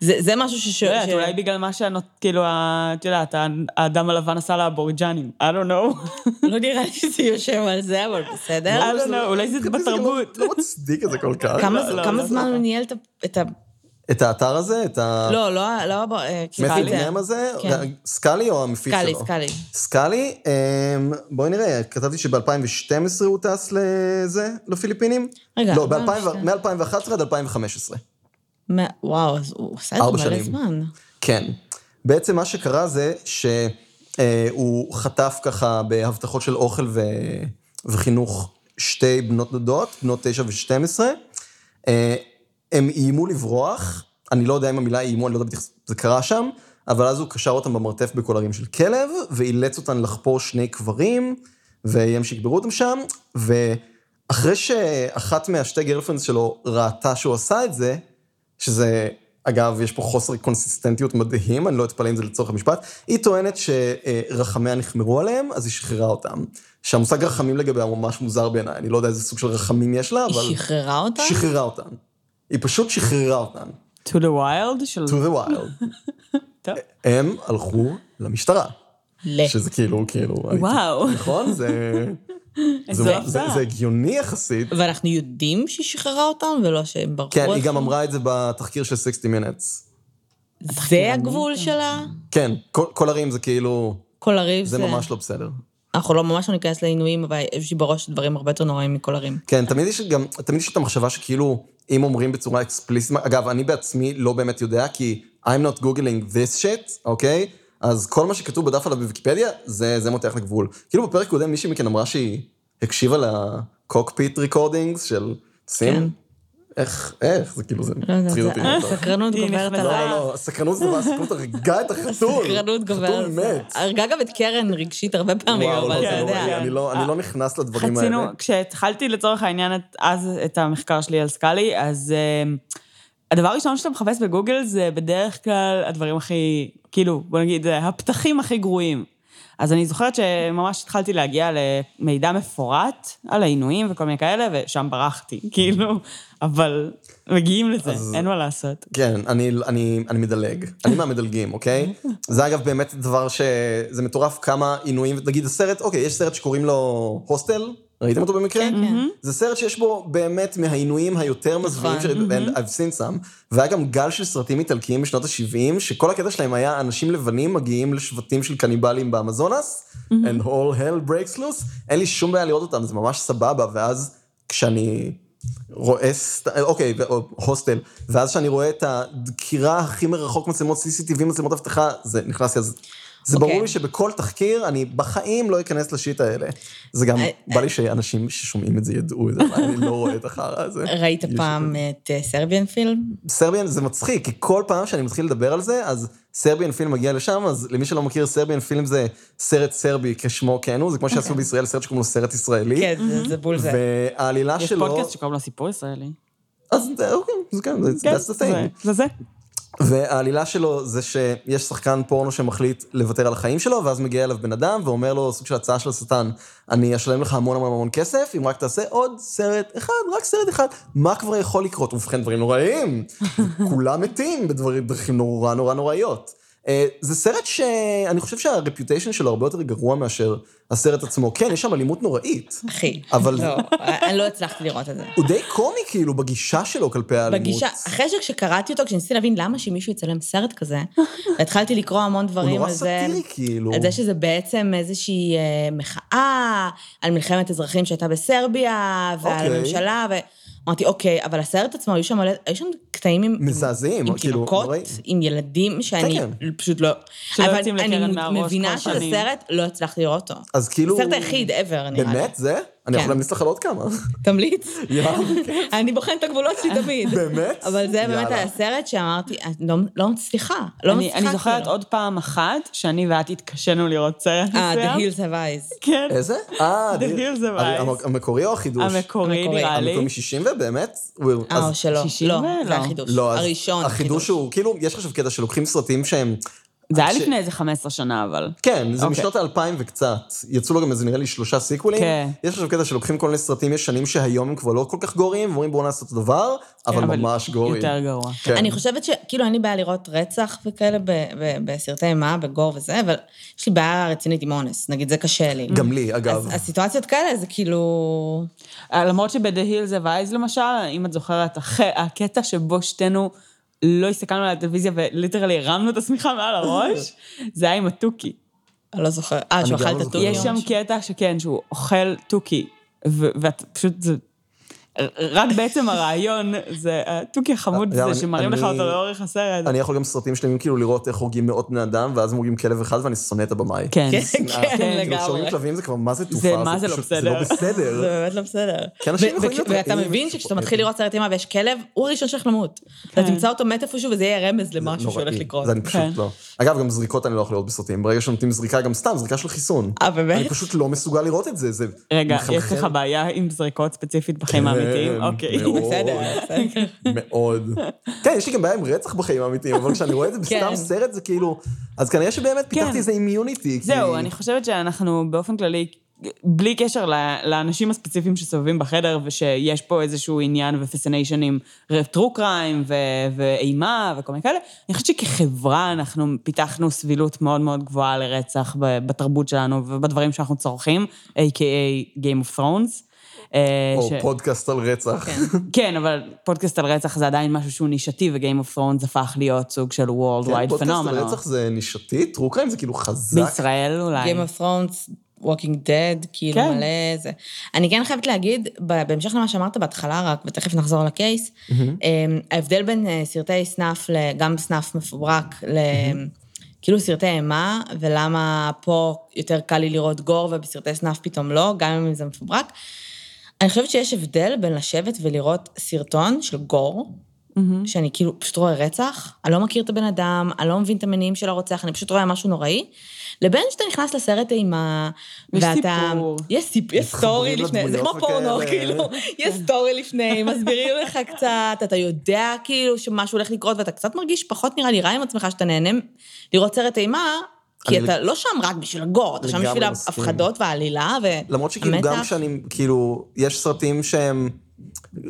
S1: זה, זה משהו שש...
S2: לא יודעת,
S1: ש-
S2: אולי בגלל מה שהנות... כאילו, את יודעת, האדם הלבן עשה לאבוריג'נים. I don't know.
S1: לא נראה לי שזה יושב על זה, אבל בסדר.
S2: I don't know, אולי זה בתרבות.
S3: לא, לא מצדיק את זה כל כך.
S1: כמה,
S2: לא, לא,
S1: כמה
S2: לא,
S1: זמן
S2: לא.
S1: הוא ניהל את ה... את
S3: האתר הזה, את ה...
S1: לא, לא, לא, אה, זה-
S3: גרם הזה?
S1: כן.
S3: סקאלי או המפיק שלו?
S1: סקאלי, סקאלי.
S3: סקאלי, אמ, בואי נראה, כתבתי שב-2012 הוא טס לזה, לפיליפינים?
S1: רגע,
S3: לא,
S1: 2012.
S3: מ-2011 עד 2015.
S1: וואו, אז הוא עשה את זה מלא. זמן.
S3: כן. בעצם מה שקרה זה שהוא חטף ככה בהבטחות של אוכל ו... וחינוך שתי בנות דודות, בנות תשע ושתים עשרה. הם איימו לברוח, אני לא יודע אם המילה איימו, אני לא יודע בדיוק זה קרה שם, אבל אז הוא קשר אותם במרתף בקולרים של כלב, ואילץ אותן לחפור שני קברים, ואיים שיקברו אותם שם, ואחרי שאחת מהשתי גרלפרנדס שלו ראתה שהוא עשה את זה, שזה, אגב, יש פה חוסר קונסיסטנטיות מדהים, אני לא אתפלא אם זה לצורך המשפט, היא טוענת שרחמיה נחמרו עליהם, אז היא שחררה אותם. שהמושג רחמים לגביה הוא ממש מוזר בעיניי, אני לא יודע איזה סוג של רחמים יש לה, אבל...
S1: היא שחררה אותה?
S3: שחררה אותן. היא פשוט שחררה אותן.
S2: To the wild של...
S3: to the wild.
S2: טוב.
S3: הם הלכו למשטרה.
S1: ל.
S3: שזה כאילו, כאילו...
S2: וואו.
S3: נכון? זה... זה,
S2: יפה.
S3: זה, זה הגיוני יחסית.
S1: ואנחנו יודעים שהיא שחררה אותם, ולא שהם ברחו.
S3: כן, היא? גם אמרה את זה בתחקיר של 60 Minutes.
S1: זה הגבול שלה?
S3: כן, כל, כל ערים זה כאילו,
S1: כל הריב
S3: זה
S1: זה...
S3: ממש לא בסדר.
S1: אנחנו לא ממש לא ניכנס לעינויים, אבל יש לי בראש דברים הרבה יותר נוראים מכל ערים.
S3: כן, תמיד יש גם, תמיד יש את המחשבה שכאילו, אם אומרים בצורה אקספליסית, אגב, אני בעצמי לא באמת יודע, כי I'm not googling this shit, אוקיי? אז כל מה שכתוב בדף עליו בוויקיפדיה, זה, זה מותח לגבול. כאילו בפרק קודם מישהי מכן אמרה שהיא הקשיבה לקוקפיט ריקורדינגס של סין.
S1: כן.
S3: איך, איך, זה כאילו, זה
S1: לא
S3: מטריד אותי.
S1: הסקרנות
S2: היא
S1: גוברת
S2: נחמדה.
S3: לא. לא, לא, הסקרנות זה דבר, הסקרנות הרגה את החתול.
S1: סקרנות גוברת.
S3: חתול מת.
S1: הרגה גם את קרן רגשית הרבה פעמים, אבל
S3: לא,
S1: אתה יודע.
S3: אני לא- אני לא נכנס לדברים
S2: חצינו,
S3: האלה.
S2: כשהתחלתי לצורך העניין אז את המחקר שלי על סקאלי, אז uh, הדבר הראשון שאתה מחפש בגוגל זה בדרך כלל הדברים הכי, כאילו, בוא נגיד, הפתחים הכי גרועים. אז אני זוכרת שממש התחלתי להגיע למידע מפורט על העינויים וכל מיני כאלה, ושם ברחתי, כאילו, אבל מגיעים לזה,
S3: אז-
S2: אין מה לעשות.
S3: כן, אני, אני, אני מדלג. אני מהמדלגים, אוקיי? זה אגב באמת דבר ש... זה מטורף כמה עינויים, נגיד הסרט, אוקיי, יש סרט שקוראים לו הוסטל, ראיתם אותו במקרה?
S1: כן, כן.
S3: זה סרט שיש בו באמת מהעינויים היותר מזוויעים
S1: נכון.
S3: שראיתי, and I've seen some, והיה גם גל של סרטים איטלקיים בשנות ה-70, שכל הקטע שלהם היה אנשים לבנים מגיעים לשבטים של קניבלים באמזונס, and all hell breaks loose, אין לי שום בעיה לראות אותם, זה ממש סבבה, ואז כשאני רואה, סט- אוקיי, או הוסטל, ואז כשאני רואה את הדקירה הכי מרחוק מצלמות CCTV, מצלמות אבטחה, זה נכנס לי, אז זה
S1: אוקיי.
S3: ברור לי שבכל תחקיר, אני בחיים לא אכנס ל shit האלה. זה גם,
S1: אה,
S3: בא לי שאנשים ששומעים את זה ידעו את זה, אבל אני לא רואה את החרא הזה.
S1: ראית
S3: יש
S1: פעם את אה, Serbian Film?
S3: Serbian זה מצחיק, כי כל פעם שאני מתחיל לדבר על זה, אז Serbian Film מגיע לשם, אז למי שלא מכיר, Serbian Film זה סרט סרבי כשמו כן הוא, זה כמו שעשו בישראל סרט שקוראים לו סרט ישראלי.
S1: כן, זה- זה בול זה.
S3: והעלילה
S2: יש
S3: שלו...
S2: פודקאסט שקוראים לו סיפור ישראלי.
S3: אז זה, אוקיי, זה כן, זה-
S2: כן,
S3: that's the thing.
S2: זה זה.
S3: והעלילה שלו זה שיש שחקן פורנו שמחליט לוותר על החיים שלו, ואז מגיע אליו בן אדם ואומר לו, סוג של הצעה של השטן, אני אשלם לך המון המון המון כסף, אם רק תעשה עוד סרט אחד, רק סרט אחד, מה כבר יכול לקרות? ובכן, דברים נוראיים. כולם מתים בדברים- בדרכים נורא נורא נוראיות. אה, זה סרט שאני חושב שהרפיוטיישן שלו הרבה יותר גרוע מאשר הסרט עצמו. כן, יש שם אלימות נוראית.
S1: אחי.
S3: אבל-
S1: לא, אני לא הצלחתי לראות את זה.
S3: הוא די קומי כאילו בגישה שלו כלפי האלימות.
S1: בגישה, אחרי שכשקראתי אותו, כשניסיתי להבין למה שמישהו יצלם סרט כזה, התחלתי לקרוא המון
S3: הוא
S1: דברים
S3: נורא
S1: על זה.
S3: סאטירי כאילו.
S1: על זה שזה בעצם איזושהי אה, מחאה על מלחמת אזרחים שהייתה בסרביה, ועל
S3: אוקיי.
S1: הממשלה, ואמרתי, אוקיי, אבל הסרט עצמו, היו שם, היו שם קטעים עם...
S3: מזעזעים,
S1: עם
S3: כאילו,
S1: תינוקות,
S3: נוראי.
S1: עם ילדים, שאני
S3: כן,
S1: פשוט לא...
S2: שלא
S1: אבל
S2: יוצאים
S1: אני
S2: לקרן מהראש
S1: מבינה
S2: כל שנים.
S1: שבסרט לא הצלחתי לראות אותו.
S3: אז כאילו...
S1: הסרט היחיד ever, נראה לי.
S3: באמת? זה? אני יכול
S1: כן.
S3: להמליץ לך על עוד כמה.
S1: תמליץ.
S3: יאללה.
S1: אני בוחנת את הגבולות שלי תמיד.
S3: באמת?
S1: אבל זה באמת
S3: יאללה.
S1: היה סרט שאמרתי, לא- לא מצליחה, לא
S2: אני,
S1: מצליחה.
S2: אני זוכרת
S1: כאילו.
S2: עוד פעם אחת שאני ואת התקשינו לראות סרט
S1: אה,
S2: מסוים.
S1: The Hills Have Eyes.
S2: כן,
S3: איזה? אה,
S2: The Hills of Eyes.
S3: המקורי או החידוש?
S2: המקורי. נראה לי.
S3: המקורי מ-60 ובאמת?
S1: אה, או שלא.
S2: 60
S1: לא,
S2: ולא.
S1: זה החידוש.
S3: לא,
S1: הראשון.
S3: החידוש הוא, כאילו, יש עכשיו קטע שלוקחים סרטים שהם...
S2: זה היה
S3: ש-
S2: לפני איזה 15 שנה, אבל.
S3: כן, זה
S2: אוקיי.
S3: משנות האלפיים וקצת. יצאו לו גם איזה, נראה לי, שלושה סיקוולים.
S2: כן.
S3: יש עכשיו קטע שלוקחים כל מיני סרטים ישנים שהיום הם כבר לא כל כך גורים, ואומרים בואו נעשה אותו דבר, אבל
S2: אבל
S3: ממש גורים.
S2: יותר גרוע.
S3: כן.
S1: אני חושבת שכאילו אין לי בעיה לראות רצח וכאלה ב- ב- בסרטי אימה, בגור וזה, אבל יש לי בעיה רצינית עם אונס, נגיד זה קשה לי.
S3: גם לי, אגב.
S1: אז הסיטואציות כאלה זה כאילו...
S2: אה, למרות Hills of Eyes למשל, אם את זוכרת, הח- הקטע שבו שתינו לא הסתכלנו על הטלוויזיה וליטרלי הרמנו את השמיכה מעל הראש, זה היה עם התוכי.
S1: אני לא זוכרת. אה, שהוא אכל
S3: לא
S1: את. התוכי.
S2: יש שם? קטע שכן, שהוא אוכל תוכי, ואת פשוט, זה... רק בעצם הרעיון זה התוכי החמוד
S3: גם
S2: הזה
S3: אני-
S2: שמראים לך
S3: אני-
S2: אותו לאורך הסרט.
S3: אני יכול גם סרטים שלמים כאילו לראות איך הורגים מאות בני אדם, ואז הם הורגים כלב אחד ואני שונא את הבמאי.
S2: כן.
S1: כן,
S3: שנאה.
S1: כן,
S3: כאילו,
S1: לגמרי.
S3: כשהורגים כלבים זה כבר מה זה תופעה,
S2: מה זה לא
S3: פשוט- זה לא
S2: בסדר.
S3: בסדר.
S1: זה באמת לא בסדר. ואתה מבין
S3: ושפו-
S1: שכשאתה מתחיל לראות סרט אימה ויש כלב, הוא הראשון שהולך למות. אתה תמצא אותו מת איפשהו וזה יהיה רמז למשהו. שהולך לקרות.
S3: זה אני פשוט
S2: כן.
S3: לא. אגב, גם זריקות אני לא יכול לראות בסרטים. ברגע שנותנים זריקה, גם סתם, זריקה של חיסון.
S1: אה, באמת?
S3: אני פשוט לא מסוגל לראות את זה, זה
S2: רגע,
S3: מחלחל.
S2: יש לך בעיה עם זריקות ספציפית בחיים האמיתיים?
S3: כן,
S2: אוקיי.
S3: מאוד.
S1: בסדר, בסדר.
S3: מאוד. כן, יש לי גם בעיה עם רצח בחיים האמיתיים, אבל כשאני רואה את זה בסתם
S1: כן.
S3: סרט, זה כאילו... אז כנראה שבאמת פיתחתי איזה אימיוניטי.
S2: זהו, אני חושבת שאנחנו באופן כללי, בלי קשר ל- לאנשים הספציפיים שסובבים בחדר, ושיש פה איזשהו עניין ופסיניישן עם טרו קריים ואימה וכל מיני כאלה, אני חושבת שכחברה אנחנו פיתחנו סבילות מאוד מאוד גבוהה לרצח בתרבות שלנו ובדברים שאנחנו צורכים, a.k.a. Game of Thrones. אה,
S3: או
S2: ש-
S3: פודקאסט על רצח.
S2: כן, אבל פודקאסט על רצח זה עדיין משהו שהוא נישתי, ו-Game of Thrones הפך להיות סוג של World
S3: כן,
S2: Wide
S3: פודקאסט על. רצח זה נישתי, טרו קריים זה כאילו חזק.
S2: בישראל אולי.
S1: Game of Thrones Walking Dead, כאילו
S2: כן.
S1: מלא זה. אני כן חייבת להגיד, בהמשך למה שאמרת בהתחלה רק, ותכף נחזור לקייס, אמ, ההבדל בין אה, סרטי סנאף, גם סנאף מפוברק, ל... כאילו סרטי אימה, ולמה פה יותר קל לי לראות גור ובסרטי סנאף פתאום לא, גם אם זה מפוברק. אני חושבת שיש הבדל בין לשבת ולראות סרטון של גור, שאני כאילו פשוט רואה רצח, אני לא מכיר את הבן אדם, אני לא מבין את המניעים של הרוצח, אני פשוט רואה משהו נוראי, לבין שאתה נכנס לסרט אימה,
S2: יש
S1: ואתה...
S2: סיפור.
S1: יש סיפור, יש
S3: story
S1: לפני, זה כמו פורנו. כאילו, יש story לפני, מסבירים לך קצת, אתה יודע כאילו שמשהו הולך לקרות, ואתה קצת מרגיש פחות נראה לי רע עם עצמך, שאתה נהנה לראות סרט אימה, כי אתה לא שם רק בשביל ה gore, אתה שם בשביל. ההפחדות והעלילה, והמתח.
S3: למרות שכאילו גם כשאני, כאילו, יש סרטים שהם,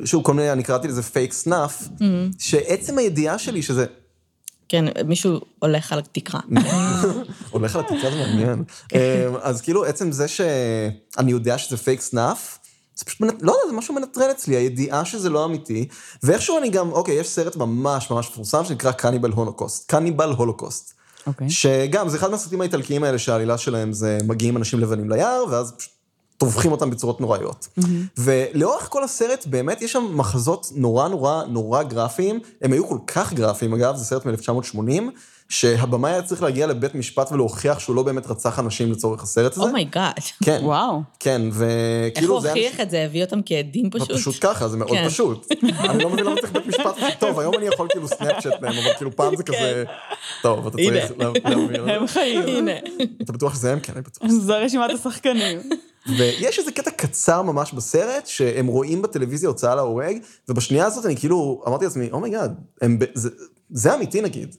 S3: שוב, כל מיני, אני קראתי לזה fake snuff,
S1: Mm-hmm.
S3: שעצם הידיעה שלי שזה
S1: כן, מישהו הולך על התקרה.
S3: הולך על התקרה, זה מעניין. אמ, אז כאילו, עצם זה שאני יודע שזה פייק סנאף, זה פשוט, מנט- לא יודע, זה משהו מנטרל אצלי, הידיעה שזה לא אמיתי, ואיכשהו אני גם, אוקיי, יש סרט ממש ממש מפורסם שנקרא קניבל הולוקוסט, קניבל הולוקוסט.
S2: אוקיי.
S3: שגם, זה אחד מהסרטים האיטלקיים האלה שהעלילה שלהם זה מגיעים אנשים לבנים ליער, ואז פשוט טובחים אותם בצורות נוראיות. ולאורך כל הסרט, באמת יש שם מחזות נורא נורא נורא גרפיים, הם היו כל כך גרפיים, אגב, זה סרט מ-1980, שהבמאי היה צריך להגיע לבית משפט ולהוכיח שהוא לא באמת רצח אנשים לצורך הסרט הזה.
S1: oh my god.
S3: כן,
S2: וואו.
S3: כן,
S1: איך
S3: וכאילו
S1: הוא
S3: זה...
S1: הוכיח את זה? הביא אותם כעדים פשוט?
S3: פשוט ככה, זה מאוד
S1: כן.
S3: פשוט. אני לא מבין למה צריך בית משפט. טוב, היום אני יכול כאילו סנאפצ'אט מהם, אבל כאילו פעם זה כזה... טוב, אתה. צריך לה- להעביר.
S2: הם חיים.
S1: הנה.
S3: אתה בטוח שזה הם? כן, אני בטוח.
S2: זו רשימת השחקנים.
S3: ויש איזה קטע קצר ממש בסרט, שהם רואים בטלוויזיה הוצאה להורג, ובשנייה הזאת אני כאילו, אמרתי לעצמי, oh my god, זה אמיתי נגיד.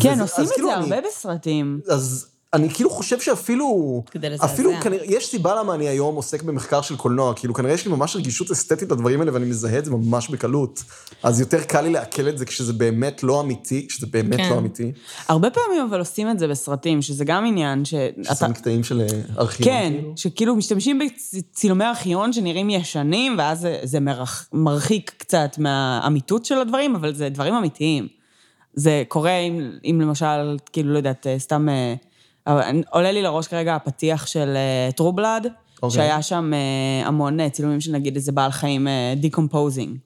S2: כן,
S3: וזה-
S2: עושים את
S3: כאילו
S2: זה
S3: אני-
S2: הרבה בסרטים.
S3: אז אני כאילו חושב שאפילו,
S1: כדי לזעזע.
S3: אפילו כנראה, יש סיבה למה אני היום עוסק במחקר של קולנוע, כאילו כנראה יש לי ממש רגישות אסתטית לדברים האלה ואני מזהה את זה ממש בקלות. אז יותר קל לי לעכל את זה כשזה באמת לא אמיתי, כשזה באמת
S1: כן.
S3: לא אמיתי.
S2: הרבה פעמים אבל עושים את זה בסרטים, שזה גם עניין שאתה...
S3: ששמים קטעים של אה, ארכיון.
S2: כן,
S3: כאילו.
S2: שכאילו משתמשים בצילומי ארכיון שנראים ישנים, ואז זה, זה מרח, מרחיק קצת מהאמיתות של הדברים, אבל זה דברים אמיתיים. זה קורה אם, אם למשל, כאילו, לא יודעת, אה, סתם... אה, עולה לי לראש כרגע הפתיח של True Blood,
S3: אוקיי.
S2: שהיה שם אה, המון אה, צילומים של נגיד איזה בעל חיים decomposing.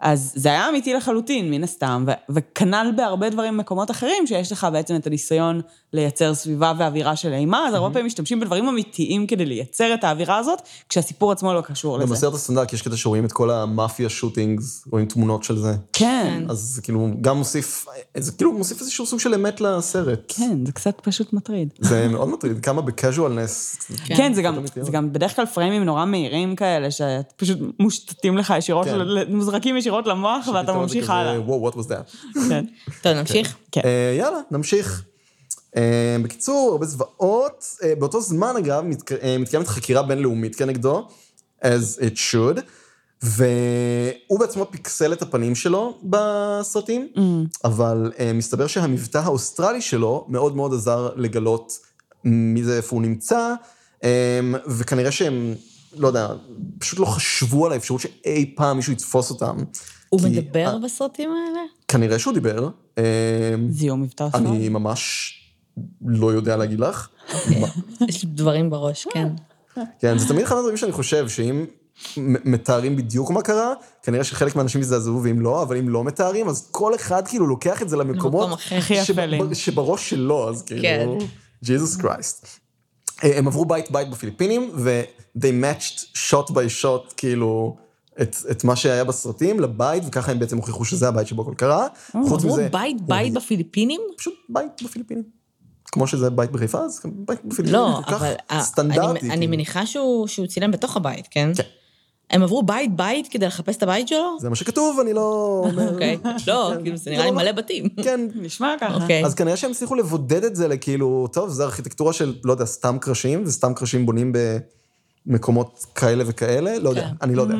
S2: אז זה היה אמיתי לחלוטין, מן הסתם, ו- וכנ"ל בהרבה דברים במקומות אחרים, שיש לך בעצם את הניסיון לייצר סביבה ואווירה של אימה, אז הרבה פעמים משתמשים בדברים אמיתיים כדי לייצר את האווירה הזאת, כשהסיפור עצמו לא קשור
S3: גם
S2: לזה.
S3: בסרט הסטנדרט יש קטע שרואים את כל המאפיה shootings, רואים תמונות של זה.
S2: כן,
S3: אז זה כאילו גם מוסיף, זה כאילו מוסיף איזשהו סוג של אמת לסרט.
S2: כן, זה קצת פשוט מטריד.
S3: זה מאוד מטריד, כמה בקז'ואלנס.
S2: כן, זה גם, גם בדרך כלל פריימים נורא מהירים כאלה, שפשוט מושתתים לך ישירות,
S3: כן.
S2: ל- מוזרקים ישירות למוח ואתה ממשיך הלאה.
S3: וואו, what was that?
S2: כן.
S1: טוב, נמשיך?
S2: כן.
S3: אה, יאללה, נמשיך. אה, בקיצור, הרבה זוועות. אה, באותו זמן, אגב, מתק- מתקיימת חקירה בינלאומית כנגדו, as it should, והוא בעצמו פיקסל את הפנים שלו בסרטים, אבל אה, מסתבר שהמבטא האוסטרלי שלו מאוד מאוד עזר לגלות מי זה, איפה הוא נמצא, וכנראה שהם, לא יודע, פשוט לא חשבו על האפשרות שאי פעם מישהו יתפוס אותם.
S1: הוא
S3: כי-
S1: מדבר
S3: אה,
S1: בסרטים האלה?
S3: כנראה שהוא דיבר. אה,
S2: זיהום מבטא שלו.
S3: אני ממש לא יודע להגיד לך. מה-
S1: יש לי דברים בראש, כן.
S3: כן, זה תמיד אחד הדברים שאני חושב, שאם מתארים בדיוק מה קרה, כנראה שחלק מהאנשים יזדעזעו ואם לא, אבל אם לא מתארים, אז כל אחד כאילו לוקח את זה למקומות
S1: למקום.
S2: הכי
S3: שב-
S2: אפלים.
S3: שבראש שלו, אז כאילו,
S1: כן.
S3: ג'יזוס קרייסט. הם עברו בית בית בפיליפינים, ו-they matched shot by shot, כאילו, את, את מה שהיה בסרטים לבית, וככה הם בעצם הוכיחו שזה הבית שבו הכל קרה. חוץ
S1: אמרו
S3: מזה,
S1: בית
S3: הוא
S1: בית בפיליפינים?
S3: פשוט בית בפיליפינים. כמו שזה בית בחיפה, אז בית בפיליפינים.
S1: לא,
S3: כל כך
S1: אבל אה,
S3: סטנדרטי.
S1: אני- אני
S3: כאילו.
S1: מניחה שהוא שהוא צילם בתוך הבית, כן?
S3: כן.
S1: הם עברו בית בית כדי לחפש את הבית שלו?
S3: זה מה שכתוב, אני לא אומר...
S1: אוקיי. לא,
S3: כן.
S1: כאילו זה נראה לי
S3: לא,
S1: מלא בתים.
S3: כן.
S2: נשמע ככה.
S1: אוקיי.
S3: אז כנראה שהם הצליחו לבודד את זה לכאילו, טוב, זה ארכיטקטורה של, לא יודע, סתם קרשים, וסתם קרשים בונים במקומות כאלה וכאלה, לא יודע,
S1: כן.
S3: אני לא יודע.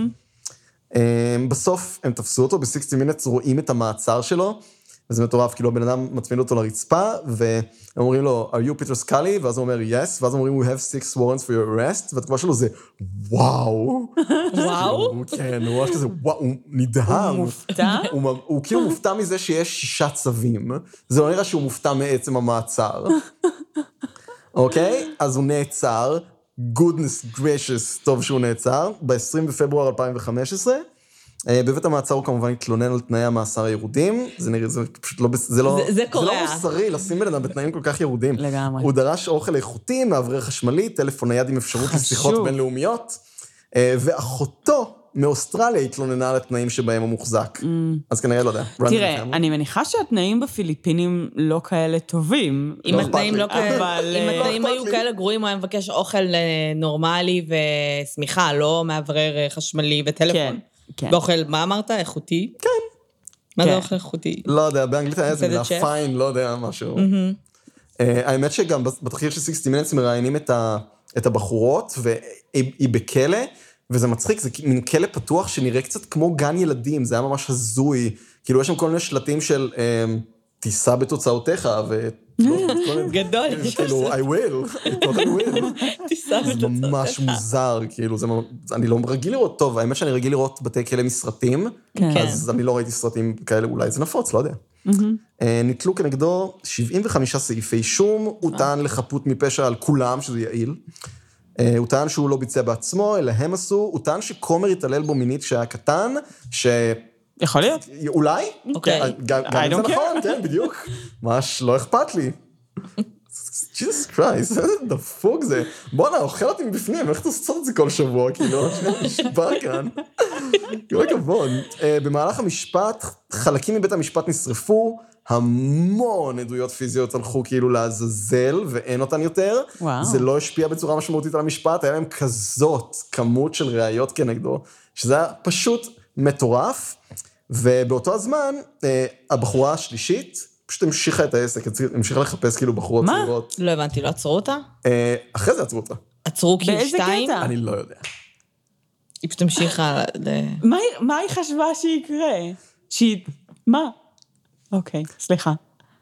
S3: אמ, בסוף הם תפסו אותו, ב-60 מינטס רואים את המעצר שלו, וזה מטורף, כאילו הבן אדם מצמיד אותו לרצפה, והם אומרים לו, are you Peter Scully? ואז הוא אומר, yes, ואז אומרים, we have six warrants for your arrest, והתגובה שלו זה, וואו.
S1: וואו.
S3: כן, הוא ממש כזה, וואו, הוא נדהם.
S2: הוא מופתע?
S3: הוא כאילו מופתע מזה שיש שישה צווים. זה לא נראה שהוא מופתע מעצם המעצר. אוקיי? אז הוא נעצר, goodness gracious, טוב שהוא נעצר, ב-20 בפברואר 2015. אה, בבית המעצר הוא כמובן התלונן על תנאי המאסר הירודים, זה נראה, זה פשוט לא, זה לא,
S1: זה- זה
S3: זה לא. מוסרי לשים בן אדם בתנאים כל כך ירודים.
S2: לגמרי.
S3: הוא דרש אוכל איכותי, מאוורר חשמלי, טלפון נייד עם אפשרות
S2: חשוב.
S3: לשיחות בינלאומיות, אה, ואחותו מאוסטרליה התלוננה על התנאים שבהם הוא מוחזק. אז כנראה, לא יודע.
S2: Mm. תראה. אני מניחה שהתנאים בפיליפינים לא כאלה טובים.
S1: אם
S3: לא
S1: התנאים
S3: אכפת
S1: לא. כאלה,
S2: אבל,
S1: אם
S2: אה,
S1: התנאים
S3: לא
S1: היו. כאלה גרועים, הוא היה מבקש אוכל אה, נורמלי ושמיכה, לא מאוורר אה, חשמלי וטלפון.
S2: כן, כן.
S1: ואוכל, מה אמרת? איכותי? כן. מה זה
S2: כן.
S1: אוכל איכותי?
S3: לא יודע, באנגלית היה איזה מילה? פיין, לא יודע, משהו. אה, האמת שגם בתחקיר של 60 מינטס מראיינים את ה- את הבחורות, והיא היא בכלא, וזה מצחיק, זה מין כלא פתוח שנראה קצת כמו גן ילדים, זה היה ממש הזוי. כאילו, יש שם כל מיני שלטים של אה, תישא בתוצאותיך, ו... לא,
S1: גדול.
S3: כאילו, I will, I totally will.
S1: תיסע
S3: זה ממש מוזר, כאילו, זה, אני לא רגיל לראות, טוב, האמת שאני רגיל לראות בתי כלא מסרטים,
S2: כן.
S3: אז אני לא ראיתי סרטים כאלה, אולי זה נפוץ, לא יודע. אה, נתלו כנגדו 75 סעיפי אישום, הוא טען לחפות מפשע על כולם, שזה יעיל. אה, הוא טען שהוא לא ביצע בעצמו, אלא הם עשו, הוא טען שכומר התעלל בו מינית כשהיה קטן, שאולי,
S2: יכול להיות.
S1: אוקיי.
S3: גם
S2: I
S3: גם אם זה. נכון, כן, בדיוק. ממש לא אכפת לי. ג'יזוס קרייסט, איזה דפוק זה. בואנה, אוכל אותי מבפנים, איך אתה עושה את זה כל שבוע? כאילו, נשבע כאן. כל הכבוד. אה, במהלך המשפט, חלקים מבית המשפט נשרפו, המון עדויות פיזיות הלכו כאילו לעזאזל, ואין אותן יותר.
S2: וואו.
S3: זה לא השפיע בצורה משמעותית על המשפט, היה להם כזאת כמות של ראיות כנגדו, שזה היה פשוט מטורף. ובאותו הזמן, אה, הבחורה השלישית פשוט המשיכה את העסק, המשיכה לחפש כאילו בחורות
S2: מה?
S3: צעירות.
S1: לא הבנתי, לא עצרו אותה?
S3: אה, אחרי זה עצרו אותה.
S1: עצרו כאילו
S2: באיזה
S1: שתיים?
S2: קטע?
S3: אני לא יודע.
S1: היא פשוט המשיכה ל...
S2: מה היא- מה היא חשבה שיקרה? שהיא... מה? אוקיי, סליחה.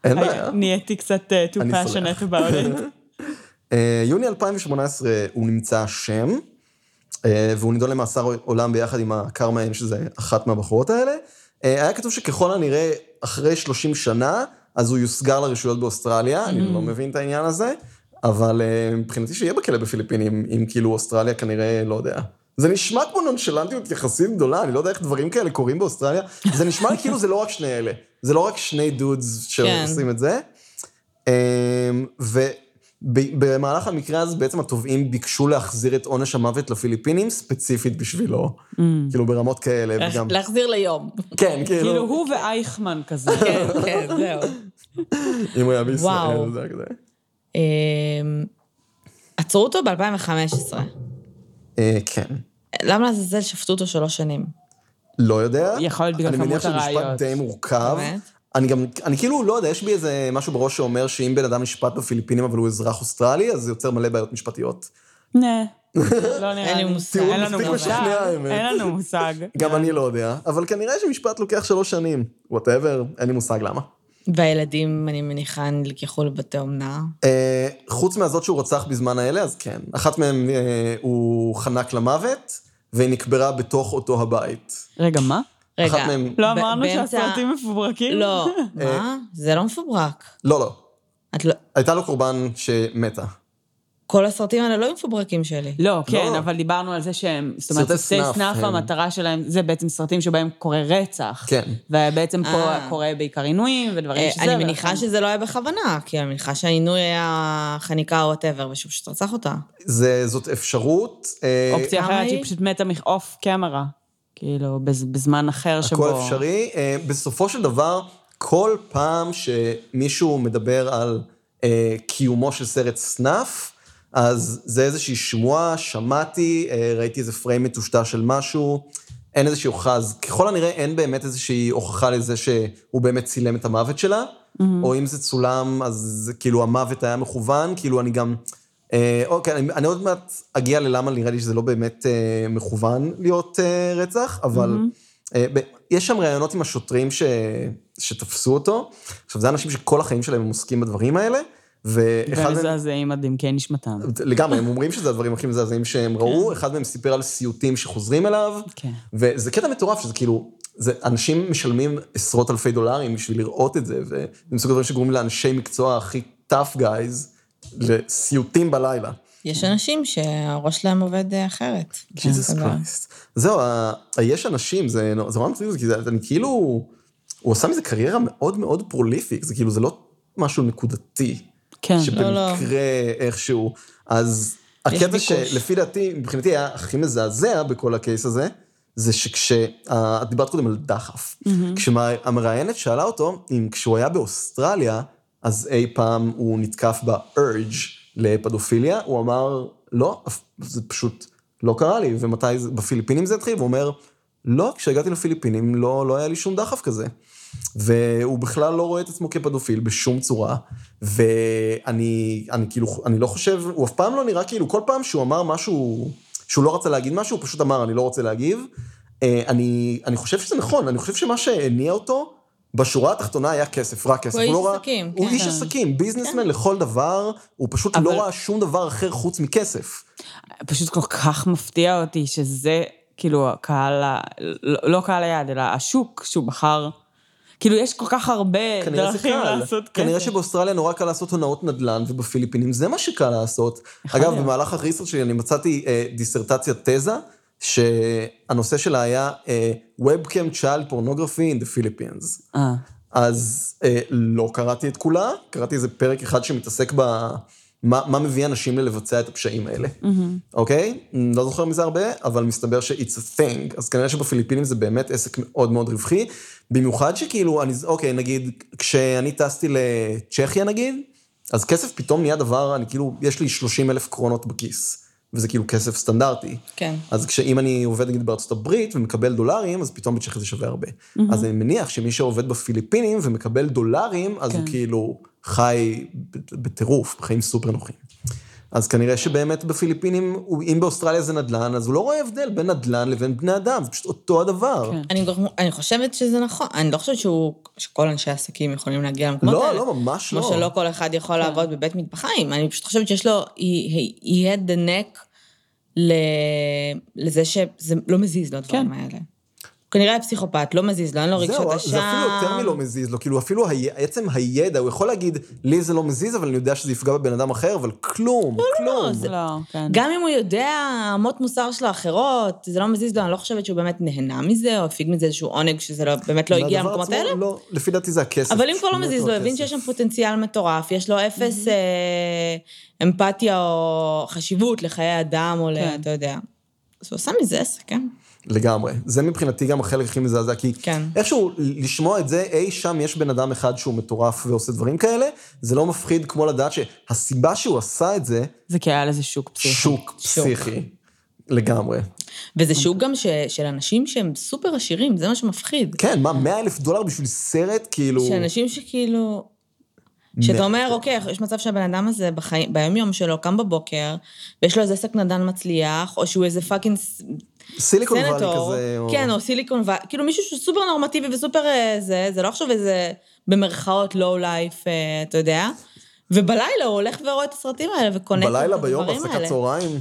S3: אין בעיה.
S2: נהייתי קצת אה, too
S3: אני
S2: passionate
S3: סולח.
S2: about it.
S3: אה, יוני 2018 הוא נמצא אשם, אה, והוא נידון למאסר עולם ביחד עם הקרמה, שזה אחת מהבחורות האלה. אה, היה כתוב שככל הנראה, אחרי 30 שנה, אז הוא יוסגר לרשויות באוסטרליה, אני לא מבין את העניין הזה, אבל אה, מבחינתי שיהיה בכלא בפיליפינים, אם כאילו אוסטרליה כנראה, לא יודע. זה נשמע כמו נונשלנטיות יחסית גדולה, אני לא יודע איך דברים כאלה קורים באוסטרליה. זה נשמע לי כאילו זה לא רק שני אלה, זה לא רק שני דודס שעושים את זה. אמ, ובמהלך המקרה הזה בעצם התובעים ביקשו להחזיר את עונש המוות לפיליפינים, ספציפית בשבילו. כאילו ברמות כאלה,
S1: להח-
S3: וגם...
S1: להחזיר ליום.
S3: כן,
S2: כאילו,
S3: כאילו,
S2: הוא ואייכמן כזה.
S1: כן, כן, זהו.
S3: אם הוא היה בישראל. זה היה כזה.
S1: אמ, עצרו אותו ב-2015.
S3: אה, כן.
S1: למה לעזאזל שפטו אותו שלוש שנים?
S3: לא יודע.
S2: יכול להיות בגלל
S3: אני מניח
S2: כמות
S3: שזה משפט
S2: הראיות.
S3: די מורכב.
S1: באמת?
S3: אני גם, אני כאילו, לא יודע, יש בי איזה משהו בראש שאומר שאם בן אדם נשפט בפיליפינים אבל הוא אזרח אוסטרלי, אז זה יוצר מלא בעיות משפטיות.
S2: Nah. לא נראה
S1: אין לי. מושג.
S2: אין לנו מושג. אין לנו מושג.
S3: גם אני לא יודע, אבל כנראה שמשפט לוקח שלוש שנים. whatever, אין לי מושג למה.
S1: והילדים, אני מניחה, נלקחו לבתי אומנה.
S3: אה, חוץ מהזאת שהוא רצח בזמן האלה, אז כן. אחת מהן אה, הוא חנק למוות, והיא נקברה בתוך אותו הבית.
S2: רגע, מה?
S1: רגע.
S3: אחת מהם-
S2: לא אמרנו שהסרטים מפוברקים?
S1: לא, מה? זה לא מפוברק.
S3: לא, לא.
S1: את לא...
S3: הייתה לו קורבן שמתה.
S1: כל הסרטים האלה לא היו מפוברקים שלי.
S2: לא, כן,
S3: לא.
S2: אבל דיברנו על זה שהם, זאת אומרת,
S3: סרטי סנאף,
S2: המטרה שלהם, זה בעצם סרטים שבהם קורה רצח.
S3: כן.
S2: ובעצם פה
S1: אה.
S2: קורה בעיקר עינויים ודברים
S1: אה,
S2: שזה.
S1: אני מניחה שזה לא היה בכוונה, כי אני מניחה שהעינוי היה חניקה או whatever, ושהוא פשוט רצח אותה.
S3: זה, זאת אפשרות. אה,
S2: אופציה אחרת
S1: היא?
S2: שהיא פשוט מתה מאוף קמרה. כאילו, בז- בזמן אחר שבו...
S3: הכל אפשרי. אה, בסופו של דבר, כל פעם שמישהו מדבר על אה, קיומו של סרט סנאף, אז זה איזושהי שמועה, שמעתי, אה, ראיתי איזה פריים מטושטש של משהו, אין איזושהי הוכחה, אז ככל הנראה אין באמת איזושהי הוכחה לזה שהוא באמת צילם את המוות שלה, או אם זה צולם, אז כאילו המוות היה מכוון, כאילו אני גם... אה, אוקיי, אני, אני עוד מעט אגיע ללמה נראה לי שזה לא באמת אה, מכוון להיות אה, רצח, אבל אה, ב, יש שם ראיונות עם השוטרים ש, שתפסו אותו. עכשיו, זה אנשים שכל החיים שלהם הם עוסקים בדברים האלה, ואחד.
S2: ומזעזעים עד עמקי נשמתם.
S3: לגמרי, הם אומרים שזה הדברים הכי מזעזעים שהם ראו, אחד מהם סיפר על סיוטים שחוזרים אליו,
S2: כן.
S3: וזה קטע מטורף, שזה כאילו, זה, אנשים משלמים עשרות אלפי דולרים בשביל לראות את זה, וזה מסוג הדברים שגורמים לאנשי מקצוע הכי tough guys לסיוטים בלילה.
S1: יש אנשים שהראש שלהם עובד אה, אחרת.
S3: ג'יזוס
S1: יודע.
S3: קרייסט. זהו, יש אנשים, זה זה נורא מצחיק, כי זה- אני כאילו, הוא עשה מזה קריירה מאוד מאוד prolific, זה כאילו, זה לא משהו נקודתי.
S2: כן.
S3: שבמקרה
S1: לא, לא.
S3: איכשהו, אז הקטע. שלפי דעתי, מבחינתי היה הכי מזעזע בכל ה case הזה, זה שכש... את דיברת קודם על דחף. כשהמראיינת שאלה אותו אם כשהוא היה באוסטרליה, אז אי פעם הוא נתקף ב-urge לפדופיליה, הוא אמר, לא, זה פשוט לא קרה לי, ומתי זה, בפיליפינים זה התחיל? והוא אומר, לא, כשהגעתי לפיליפינים לא, לא היה לי שום דחף כזה. והוא בכלל לא רואה את עצמו כפדופיל בשום צורה, ואני אני כאילו, אני לא חושב, הוא אף פעם לא נראה כאילו, כל פעם שהוא אמר משהו, שהוא לא רצה להגיד משהו, הוא פשוט אמר, אני לא רוצה להגיב. אה, אני, אני חושב שזה נכון, אני חושב שמה שהניע אותו, בשורה התחתונה היה כסף, רק כסף.
S1: הוא איש
S3: לא ראה-
S1: עסקים,
S3: הוא
S1: כן.
S3: איש עסקים, ביזנסמן לכל דבר, הוא פשוט
S2: אבל-
S3: לא ראה שום דבר אחר חוץ מכסף.
S2: פשוט כל כך מפתיע אותי שזה, כאילו, הקהל, ה- לא, לא קהל היעד, אלא השוק שהוא בחר. כאילו, יש כל כך הרבה דרכים. לעשות כסף.
S3: כנראה שבאוסטרליה נורא קל לעשות הונאות נדל"ן, ובפיליפינים זה מה שקל לעשות. אגב. במהלך הריסרצ' שלי אני מצאתי אה, דיסרטציית תזה, שהנושא שלה היה אה, Webcam Child Pornography in the Philippines.
S2: אה,
S3: אז אה, לא קראתי את כולה, קראתי איזה פרק אחד שמתעסק ב... מה, מה מביא אנשים ללבצע את הפשעים האלה, אוקיי? לא זוכר מזה הרבה, אבל מסתבר ש-it's a thing. אז כנראה שבפיליפינים זה באמת עסק מאוד מאוד רווחי, במיוחד שכאילו, אני, אוקיי, נגיד, כשאני טסתי לצ'כיה נגיד, אז כסף פתאום נהיה דבר, אני כאילו, יש לי 30 אלף קרונות בכיס, וזה כאילו כסף סטנדרטי.
S1: כן.
S3: אז כשאם אני עובד נגיד בארצות הברית ומקבל דולרים, אז פתאום בצ'כיה זה שווה הרבה. אז אני מניח שמי שעובד בפיליפינים ומקבל דולרים, אז הוא
S2: כן.
S3: כאילו חי בטירוף, בחיים סופר נוחים. אז כנראה שבאמת בפיליפינים, אם באוסטרליה זה נדל"ן, אז הוא לא רואה הבדל בין נדל"ן לבין בני אדם, זה פשוט אותו הדבר.
S2: כן.
S1: אני, אני חושבת שזה נכון, אני לא חושבת שהוא, שכל אנשי העסקים יכולים להגיע למקומות
S3: לא,
S1: האלה.
S3: לא, ממש
S1: כמו
S3: לא.
S1: שלא כל אחד יכול לעבוד בבית מטבחיים, אני פשוט חושבת שיש לו, the neck ל, לזה שזה לא מזיז לו הדברים
S2: כן.
S1: האלה. כנראה היה פסיכופת, לא מזיז לו, אין לו רגשות אשם.
S3: זה אפילו יותר מלא מזיז לו, כאילו אפילו עצם הידע, הוא יכול להגיד, לי זה לא מזיז, אבל אני יודע שזה יפגע בבן אדם אחר, אבל כלום, כלום.
S1: זה-
S2: לא, כן.
S1: גם אם הוא יודע אמות מוסר שלו אחרות, זה לא מזיז לו, אני לא חושבת שהוא באמת נהנה מזה, או הפיג מזה איזשהו עונג שזה לא, באמת לא הגיע למקומות האלה.
S3: לא, לפי דעתי זה הכסף.
S1: אבל אם כבר לא מזיז לו, הבין. שיש שם פוטנציאל מטורף, יש לו אפס אה, אמפתיה או חשיבות לחיי אדם, או ל...
S2: כן.
S1: אתה יודע. אז הוא עשה מזה עסק, כן?
S3: לגמרי. זה מבחינתי גם החלק הכי מזעזע, כי
S1: כן.
S3: איכשהו לשמוע את זה, אי שם יש בן אדם אחד שהוא מטורף ועושה דברים כאלה, זה לא מפחיד כמו לדעת שהסיבה שהוא עשה את זה,
S2: זה כי היה לזה שוק פסיכי.
S3: שוק פסיכי. לגמרי.
S1: וזה שוק גם ש, של אנשים שהם סופר עשירים, זה מה שמפחיד.
S3: כן, מה, 100 אלף דולר בשביל סרט, כאילו...
S1: שאנשים שכאילו... שאתה אומר, אוקיי, יש מצב שהבן אדם הזה בחיים, ביום-יום שלו קם בבוקר, ויש לו איזה עסק נדן מצליח, או שהוא איזה פאקינג
S3: סיליקון
S1: סנטור,
S3: כזה, או...
S1: כן, או סיליקון וואלי, כאילו מישהו שהוא סופר נורמטיבי וסופר אה, זה, זה לא עכשיו איזה, במרכאות, low life, אתה יודע, ובלילה הוא הולך ורואה את הסרטים האלה וקונה את
S3: בלילה,
S1: הדברים
S3: ביום, בהפסקת
S1: האלה.
S3: צהריים,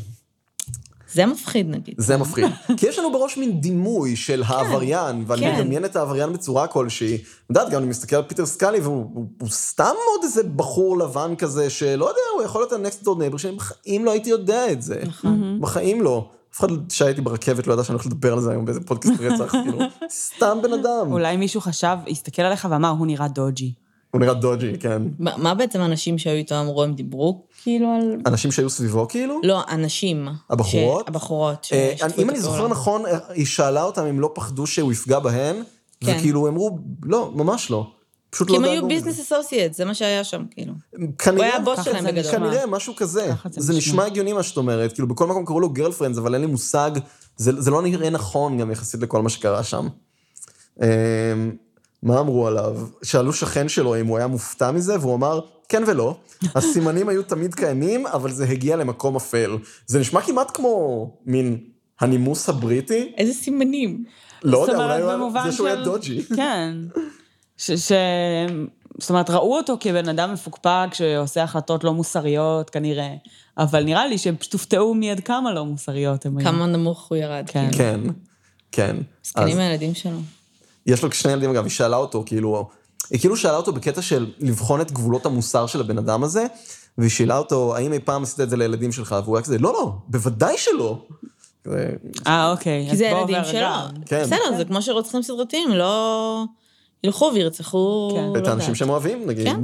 S1: זה מפחיד נגיד.
S3: זה מפחיד. כי יש לנו בראש מין דימוי של העבריין, ואני
S1: כן.
S3: מדמיין את העבריין בצורה כלשהי. את יודעת, גם אני מסתכל על פיטר סקאלי, והוא הוא, הוא סתם עוד איזה בחור לבן כזה, שלא יודע, הוא יכול להיות ה-next door neighbor, שאני בחיים לא הייתי יודע את זה.
S1: נכון.
S3: בחיים לא. אף אחד שהייתי ברכבת לא ידע שאני הולך לדבר על זה היום באיזה פודקאסט רצח, כאילו, סתם בן אדם.
S2: אולי מישהו חשב, הסתכל עליך ואמר, הוא נראה דודג'י.
S3: הוא נראה דודג'י, כן.
S1: מה מה בעצם האנשים שהיו איתו אמרו, הם דיברו כאילו על...
S3: אנשים שהיו סביבו, כאילו?
S1: לא, אנשים.
S3: הבחורות?
S1: ש... הבחורות.
S3: אה, אם אני זוכר. נכון, אה, היא שאלה אותם אם לא פחדו שהוא יפגע בהן,
S1: כן.
S3: וכאילו הם אמרו, לא, ממש לא. פשוט
S1: כי
S3: לא
S1: הם
S3: דאגו
S1: היו. ביזנס אסוסייט, זה מה שהיה שם, כאילו.
S3: כנראה,
S1: הוא היה הבוס שלהם בגדול.
S3: כנראה, משהו כזה.
S2: זה נשמע.
S3: הגיוני מה שאת אומרת, כאילו בכל מקום קראו לו girlfriends, אבל אין לי מושג, זה זה לא נראה נכון גם יחסית לכל מה שקרה שם. אמ, מה אמרו עליו? שאלו שכן שלו אם הוא היה מופתע מזה, והוא אמר, כן ולא. הסימנים היו תמיד קיימים, אבל זה הגיע למקום אפל. זה נשמע כמעט כמו מין הנימוס הבריטי.
S1: איזה סימנים.
S3: לא יודע, אולי הוא זה שהוא היה דודג'י.
S2: כן. ש... ש... זאת אומרת, ראו אותו כבן אדם מפוקפק שעושה החלטות לא מוסריות, כנראה. אבל נראה לי שהם פשוט הופתעו מעד כמה לא מוסריות הם היו.
S1: כמה נמוך הוא ירד.
S2: כן.
S1: כאילו.
S3: כן, כן. אז-
S1: מסכנים הילדים שלו.
S3: יש לו שני ילדים, אגב, היא שאלה אותו, כאילו, היא כאילו שאלה אותו בקטע של לבחון את גבולות המוסר של הבן אדם הזה, והיא שאלה אותו, האם אי פעם עשית את זה לילדים שלך? והוא היה כזה, לא, לא, בוודאי שלא.
S2: אה, אוקיי.
S1: כי
S2: אז
S1: זה ילדים שלו.
S3: כן.
S1: בסדר, זה כמו שרוצחים סדרתיים, לא... ילכו וירצחו...
S2: כן.
S1: לא
S3: את האנשים. שהם אוהבים, נגיד.
S1: כן.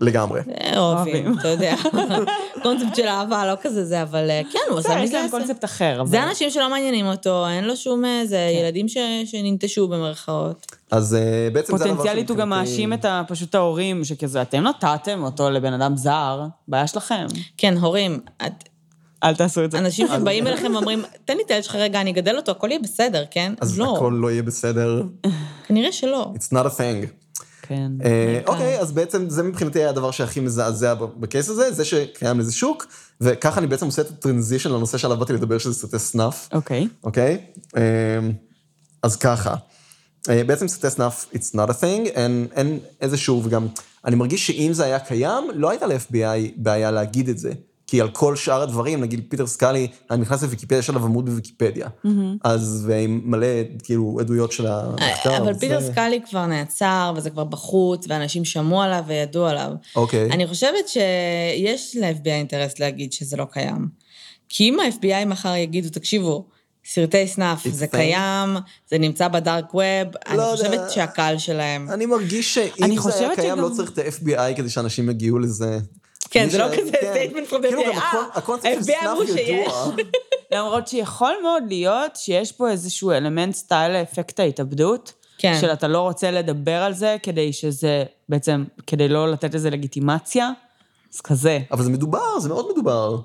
S3: לגמרי.
S1: אה, אוהבים. אתה יודע. קונספט של אהבה, לא כזה זה, אבל אה, כן, הוא עשה
S2: בסדר, יש
S1: מזה...
S2: להם קונספט אחר.
S1: זה אנשים שלא מעניינים אותו, אין לו שום... אה, זה ילדים ש- שננטשו במרכאות.
S3: אז בעצם זה הדבר
S2: פוטנציאלית הוא גם מאשים את פשוט ההורים, שכזה, אתם נתתם אותו לבן אדם זר, בעיה שלכם.
S1: כן, הורים,
S2: אל תעשו את זה.
S1: אנשים שבאים אליכם ואומרים, תן לי את הילד שלך רגע, אני אגדל אותו, הכל יהיה בסדר, כן?
S3: אז
S1: לא,
S3: הכל לא יהיה בסדר.
S1: כנראה שלא.
S3: It's not a thing.
S2: כן.
S3: אה, אוקיי, אז בעצם זה מבחינתי היה הדבר שהכי מזעזע בקייס הזה, זה שקיים לזה שוק, וככה אני בעצם עושה את הטרנזישן לנושא שעליו באתי לדבר, שזה סרטי סנאף,
S2: אוקיי.
S3: אוקיי? אה, אז ככה, אה, בעצם סרטי סנאף, it's not a thing, אין, אין איזשהו, וגם, אני מרגיש שאם זה היה קיים, לא הייתה ל-FBI בעיה להגיד את זה. כי על כל שאר הדברים, נגיד פיטר סקאלי, אני נכנס לוויקיפדיה, יש עליו עמוד בוויקיפדיה. אז, ועם מלא, כאילו, עדויות של המחקר.
S1: אבל
S3: זה-
S1: פיטר סקאלי כבר נעצר, וזה כבר בחוץ, ואנשים שמעו עליו וידעו עליו.
S3: אוקיי.
S1: אני חושבת שיש ל-FBI אינטרס להגיד שזה לא קיים. כי אם ה-FBI מחר יגידו, תקשיבו, סרטי
S3: It's
S1: זה
S3: thing.
S1: קיים, זה נמצא בדארק ווב, אני
S3: לא
S1: חושבת
S3: יודע.
S1: שהקהל שלהם...
S3: אני מרגיש שאם
S2: אני
S3: זה היה
S2: חושבת
S3: קיים,
S2: שגם-
S3: לא צריך את ה-FBI כדי שאנשים יגיעו לזה.
S1: כן, זה לא כזה
S3: כן.
S1: statement from the
S3: כאילו גם
S1: אה,
S3: הקונספט של
S1: ה-FBI אמרו שיש.
S3: ידוע.
S2: למרות שיכול מאוד להיות שיש פה איזשהו אלמנט סטייל אפקט ההתאבדות.
S1: כן.
S2: של אתה לא רוצה לדבר על זה כדי שזה, בעצם, כדי לא לתת לזה לגיטימציה. אז כזה.
S3: אבל זה מדובר, זה מאוד מדובר.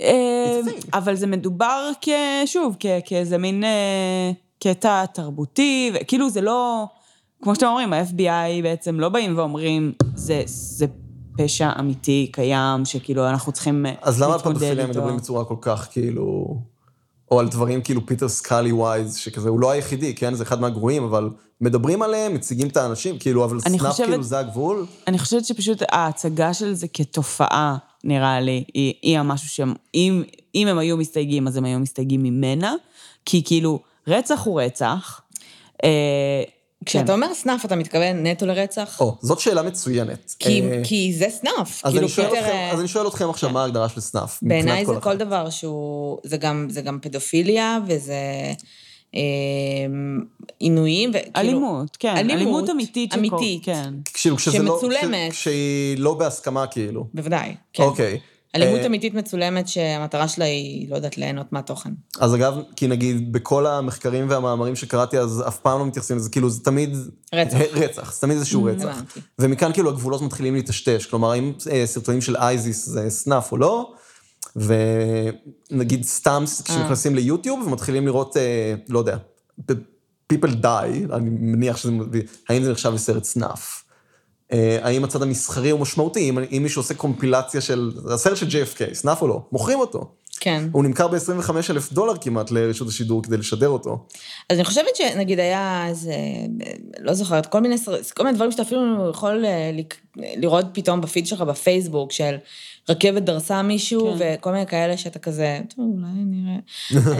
S2: אה. אבל זה מדובר כ... שוב, כ- כאיזה מין אה, קטע תרבותי, וכאילו זה לא... כמו שאתם אומרים, ה-FBI בעצם לא באים ואומרים, זה, זה פשע אמיתי, קיים, שכאילו אנחנו צריכים אה,
S3: אז למה
S2: להתמודד
S3: פדופיליה
S2: איתו.
S3: מדברים בצורה כל כך כאילו... או על דברים כאילו פיטר סקאלי wise, שכזה, הוא לא היחידי, כן? זה אחד מהגרועים, אבל מדברים עליהם, מציגים את האנשים, כאילו, אבל סנאף
S2: חושבת-
S3: כאילו זה הגבול.
S2: אני חושבת שפשוט ההצגה של זה כתופעה, נראה לי, היא, היא המשהו שהם, אם, אם הם היו מסתייגים, אז הם היו מסתייגים ממנה, כי כאילו, רצח הוא רצח. אה,
S1: כשאתה אומר סנאף, אתה מתכוון נטו לרצח?
S3: או, זאת שאלה מצוינת.
S1: כי-
S3: אה,
S1: כי זה סנאף.
S3: אז
S1: כאילו,
S3: אני שואל
S1: פיטר,
S3: אתכם- אז אני שואל אתכם עכשיו, מה ההגדרה של סנאף?
S1: בעיניי זה
S3: כל
S1: כל? דבר שהוא, זה גם, זה גם פדופיליה, וזה אה, עינויים, וכאילו...
S2: אלימות, כן.
S1: אלימות,
S2: אלימות אמיתית.
S1: אמיתית.
S2: כן.
S3: כאילו, כשזה לא... כשהיא לא בהסכמה, כאילו.
S1: בוודאי, כן.
S3: אוקיי.
S1: אלימות
S3: אה,
S1: אמיתית מצולמת שהמטרה שלה היא, לא יודעת, ליהנות מהתוכן.
S3: אז אגב, כי נגיד, בכל המחקרים והמאמרים שקראתי, אז אף פעם לא מתייחסים לזה, כאילו, זה תמיד...
S1: רצח. Mm,
S3: רצח, זה תמיד איזשהו רצח.
S1: הבנתי.
S3: ומכאן כאילו הגבולות מתחילים להיטשטש, כלומר, האם אה, סרטונים של אייזיס זה סנאף או לא, ונגיד סתם כשנכנסים ליוטיוב ומתחילים לראות, אה, לא יודע, people die, אני מניח שזה, האם זה נחשב לסרט סנאף? אה, האם הצד המסחרי הוא משמעותי? אם, אם מישהו עושה קומפילציה של, זה הסרט של JFK, סנאף או לא? מוכרים אותו.
S1: כן.
S3: הוא נמכר ב-25 אלף דולר כמעט לרשות השידור כדי לשדר אותו.
S1: אז אני חושבת שנגיד היה איזה, לא זוכרת, כל מיני, סר- כל מיני דברים שאתה אפילו יכול אה, לק- לראות פתאום בפיד שלך בפייסבוק, של רכבת דרסה מישהו,
S2: כן.
S1: וכל מיני כאלה שאתה כזה, טוב, אולי נראה.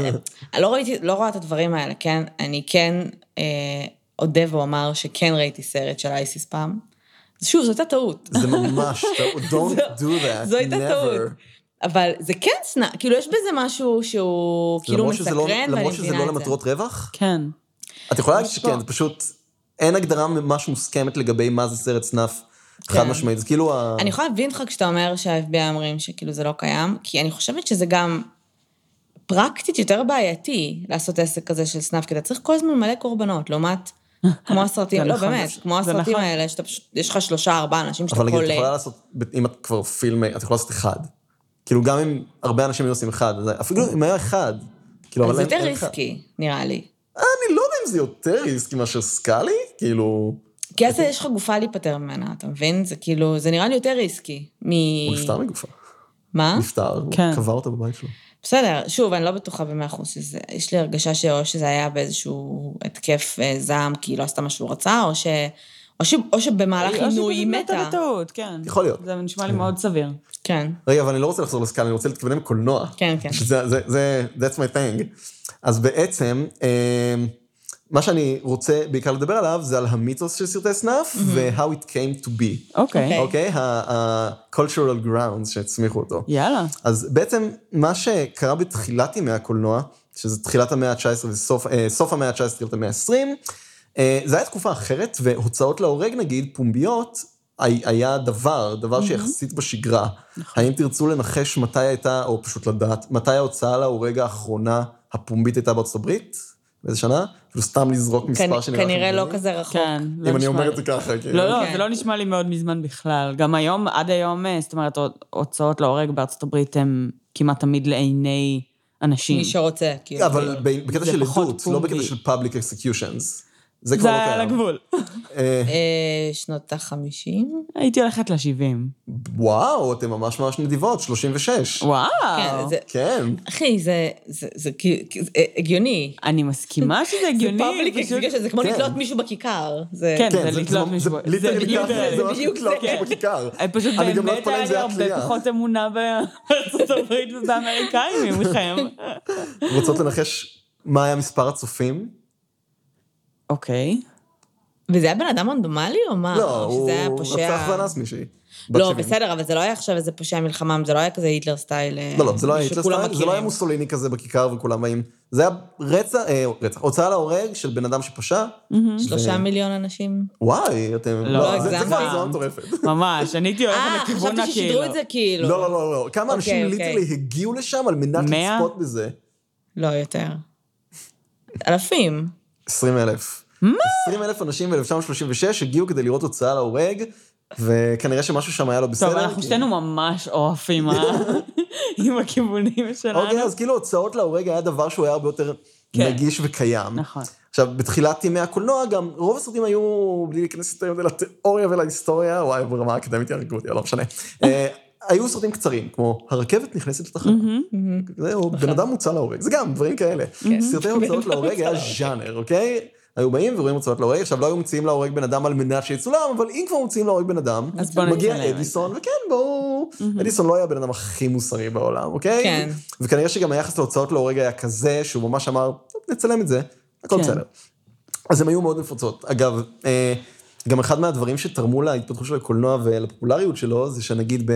S1: אה, אני לא ראיתי, לא רואה את הדברים האלה, כן? אני כן אה, אודה ואומר שכן ראיתי סרט של אייסיס פעם. שוב, זו הייתה טעות.
S3: זה ממש, טעות, don't do that,
S1: זו הייתה
S3: never.
S1: טעות. אבל זה כן סנאפ, כאילו יש בזה משהו שהוא כאילו
S3: למרות שזה לא-
S1: מסקרן, ואני
S3: למרות שזה
S1: מבינה
S3: לא
S1: את זה.
S3: למטרות רווח?
S2: כן.
S3: את יכולה להגיד
S1: יש
S3: שכן, זה פשוט, אין הגדרה ממש מוסכמת לגבי מה זה סרט סנאף חד
S1: כן.
S3: משמעית, זה כאילו ה...
S1: אני יכולה להבין אותך כשאתה אומר שה-FBI אומרים שכאילו זה לא קיים, כי אני חושבת שזה גם פרקטית יותר בעייתי לעשות עסק כזה של סנאפ, כי אתה צריך כל הזמן מלא קורבנות, לעומת כמו הסרטים, לא
S2: נכון.
S1: באמת, כמו הסרטים
S2: נכון.
S1: האלה, שאתה פשוט, יש לך שלושה, ארבעה אנשים שאתה
S3: אבל נגיד,
S1: יכול...
S3: את יכולה לעשות, אם את כבר פילמי, את יכולה לעשות אחד. כאילו, גם אם הרבה אנשים היו עושים אחד, אז אפילו אם היה אחד. כאילו,
S1: אבל זה יותר. ריסקי, נראה לי.
S3: אני לא יודע אם זה יותר ריסקי מאשר סקאלי, כאילו...
S1: כי אז יש לך גופה להיפטר ממנה, אתה מבין? זה כאילו, זה נראה לי יותר ריסקי. מ...
S3: הוא נפטר מגופה.
S1: מה?
S3: נפטר, הוא
S2: כן.
S3: קבר אותה בבית שלו.
S1: בסדר, שוב, אני לא בטוחה במאה אחוז שזה, יש לי הרגשה שאו שזה היה באיזשהו התקף אה, זעם כי היא לא עשתה מה שהוא רצה, או, ש, או, ש, או שבמהלך עינוי היא
S2: או שפשוט
S1: מתה.
S2: בטעות, כן.
S3: יכול להיות.
S2: זה נשמע לי מאוד סביר.
S1: כן,
S3: רגע, אבל אני לא רוצה לחזור לסקאלי, אני רוצה להתכוונן לקולנוע.
S1: כן, כן.
S3: שזה, זה, זה, that's my thing. אז בעצם, אה, מה שאני רוצה בעיקר לדבר עליו זה על המיתוס של סרטי סנאף, ו-how it came to be.
S2: אוקיי.
S3: אוקיי? ה-cultural grounds שהצמיחו אותו.
S2: יאללה.
S3: אז בעצם מה שקרה בתחילת ימי הקולנוע, שזה תחילת המאה ה-19 וסוף אה, המאה ה-19, תחילת המאה ה-20, אה, זה היה תקופה אחרת, והוצאות להורג נגיד, פומביות, הי- היה דבר, דבר שיחסית בשגרה. האם תרצו לנחש מתי הייתה, או פשוט לדעת, מתי ההוצאה להורג האחרונה הפומבית הייתה בארצות הברית? באיזה שנה? אפילו סתם לזרוק מספר שנראה לכם
S1: כנראה לא? כזה רחוק.
S2: כן. לא
S3: אם אני
S2: נשמע
S3: אומר
S2: לי-
S3: את זה ככה, כאילו.
S2: לא, לא. זה לא נשמע לי מאוד מזמן בכלל. גם היום, עד היום, אה, זאת אומרת, הוצאות להורג בארצות הברית הן כמעט תמיד לעיני אנשים.
S1: מי שרוצה, כאילו.
S3: אבל ב- בקטע של עדות, לא. בקטע של public executions. זה כבר
S2: זה
S3: לא
S2: על
S3: קיים.
S2: הגבול.
S3: אה,
S1: אה, שנות ה-50?
S2: הייתי הולכת ל-70.
S3: וואו, אתם ממש ממש נדיבות, 36.
S2: וואו.
S1: כן, זה...
S3: כן.
S1: אחי, זה, זה, זה, כאילו- זה הגיוני.
S2: אני מסכימה שזה
S1: זה
S2: הגיוני.
S1: public
S2: פשוט-
S1: זה כמו
S3: כן.
S1: לתלות מישהו בכיכר. זה...
S2: כן.
S3: כן,
S2: זה
S3: זה
S2: לתלות
S3: זה-
S2: מישהו.
S3: זה
S2: זה
S3: literally
S2: בדיוק
S3: ככה,
S2: זה,
S3: זה ממש
S1: בדיוק
S3: לתלות
S1: זה.
S3: מישהו בכיכר.
S2: אני פשוט
S3: אני גם לא
S2: באמת
S3: אתפלא אם
S2: היה
S3: זה
S2: לי
S3: היה
S2: הרבה
S3: תלייה.
S2: פחות אמונה בארצות הברית ובאמריקאים ממכם.
S3: רוצות לנחש מה היה מספר הצופים?
S2: אוקיי.
S1: וזה היה בן אדם רנדומלי או מה?
S3: לא,
S1: או
S3: הוא
S1: שזה היה
S3: רצח
S1: פושע...
S3: ואנס מישהי.
S1: לא,
S3: 70.
S1: בסדר, אבל זה לא היה עכשיו איזה פושע מלחמה, זה לא היה כזה היטלר style. אה,
S3: לא, לא, זה לא היה היטלר סטייל, זה לא היה
S1: מכירים.
S3: מוסוליני כזה בכיכר וכולם באים. זה היה רצח, אה, רצח, הוצאה להורג של בן אדם שפשע.
S1: שלושה
S3: ו-
S1: מיליון אנשים.
S3: וואי, אתם...
S2: לא,
S3: זה- זה. כבר הגזמה מטורפת.
S2: ממש, אני הייתי
S1: אה,
S2: לכיוון
S1: חשבתי ששידרו
S2: הכאילו.
S1: את זה כאילו.
S3: לא, לא, לא, לא. כמה אנשים
S1: אוקיי, אוקיי.
S3: literally הגיעו לשם על מנת? לצפות בזה?
S1: לא, יותר. אלפים.
S3: 20 אלף. מה? 20 אלף אנשים ב-1936 הגיעו כדי לראות הוצאה להורג, וכנראה שמשהו שם היה לא בסדר.
S2: טוב, אנחנו
S3: כי-
S2: שתינו ממש עורפים אה? עם הכיוונים שלנו.
S3: אוקיי, אז כאילו הוצאות להורג היה דבר שהוא היה הרבה יותר
S2: כן.
S3: נגיש וקיים.
S2: נכון.
S3: עכשיו, בתחילת ימי הקולנוע גם, רוב הסרטים היו, בלי להיכנס יותר מדי לתיאוריה ולהיסטוריה, וואי, ברמה האקדמית יהרגו אותי, לא משנה. אה, היו סרטים קצרים, כמו הרכבת נכנסת לתחנה. זהו, בן אדם מוצא להורג, זה גם, דברים כאלה. סרטי הוצאות להורג היה ז'אנר, אוקיי? היו באים ורואים הוצאות להורג, עכשיו לא היו מציעים להורג בן אדם על מנת שיצולם, אבל אם כבר מציעים להורג בן אדם, מגיע אדיסון, וכן, בואו, אדיסון לא היה הבן אדם הכי מוסרי בעולם, אוקיי?
S1: כן.
S3: וכנראה שגם היחס להוצאות להורג היה כזה, שהוא ממש אמר, "טוב, נצלם את זה, הכל
S2: כן.
S3: בסדר. אז הן היו מאוד נפוצות. אגב, אה, גם אחד מהדברים שתרמו להתפתחות של הקולנוע ולפופולריות שלו, זה שנגיד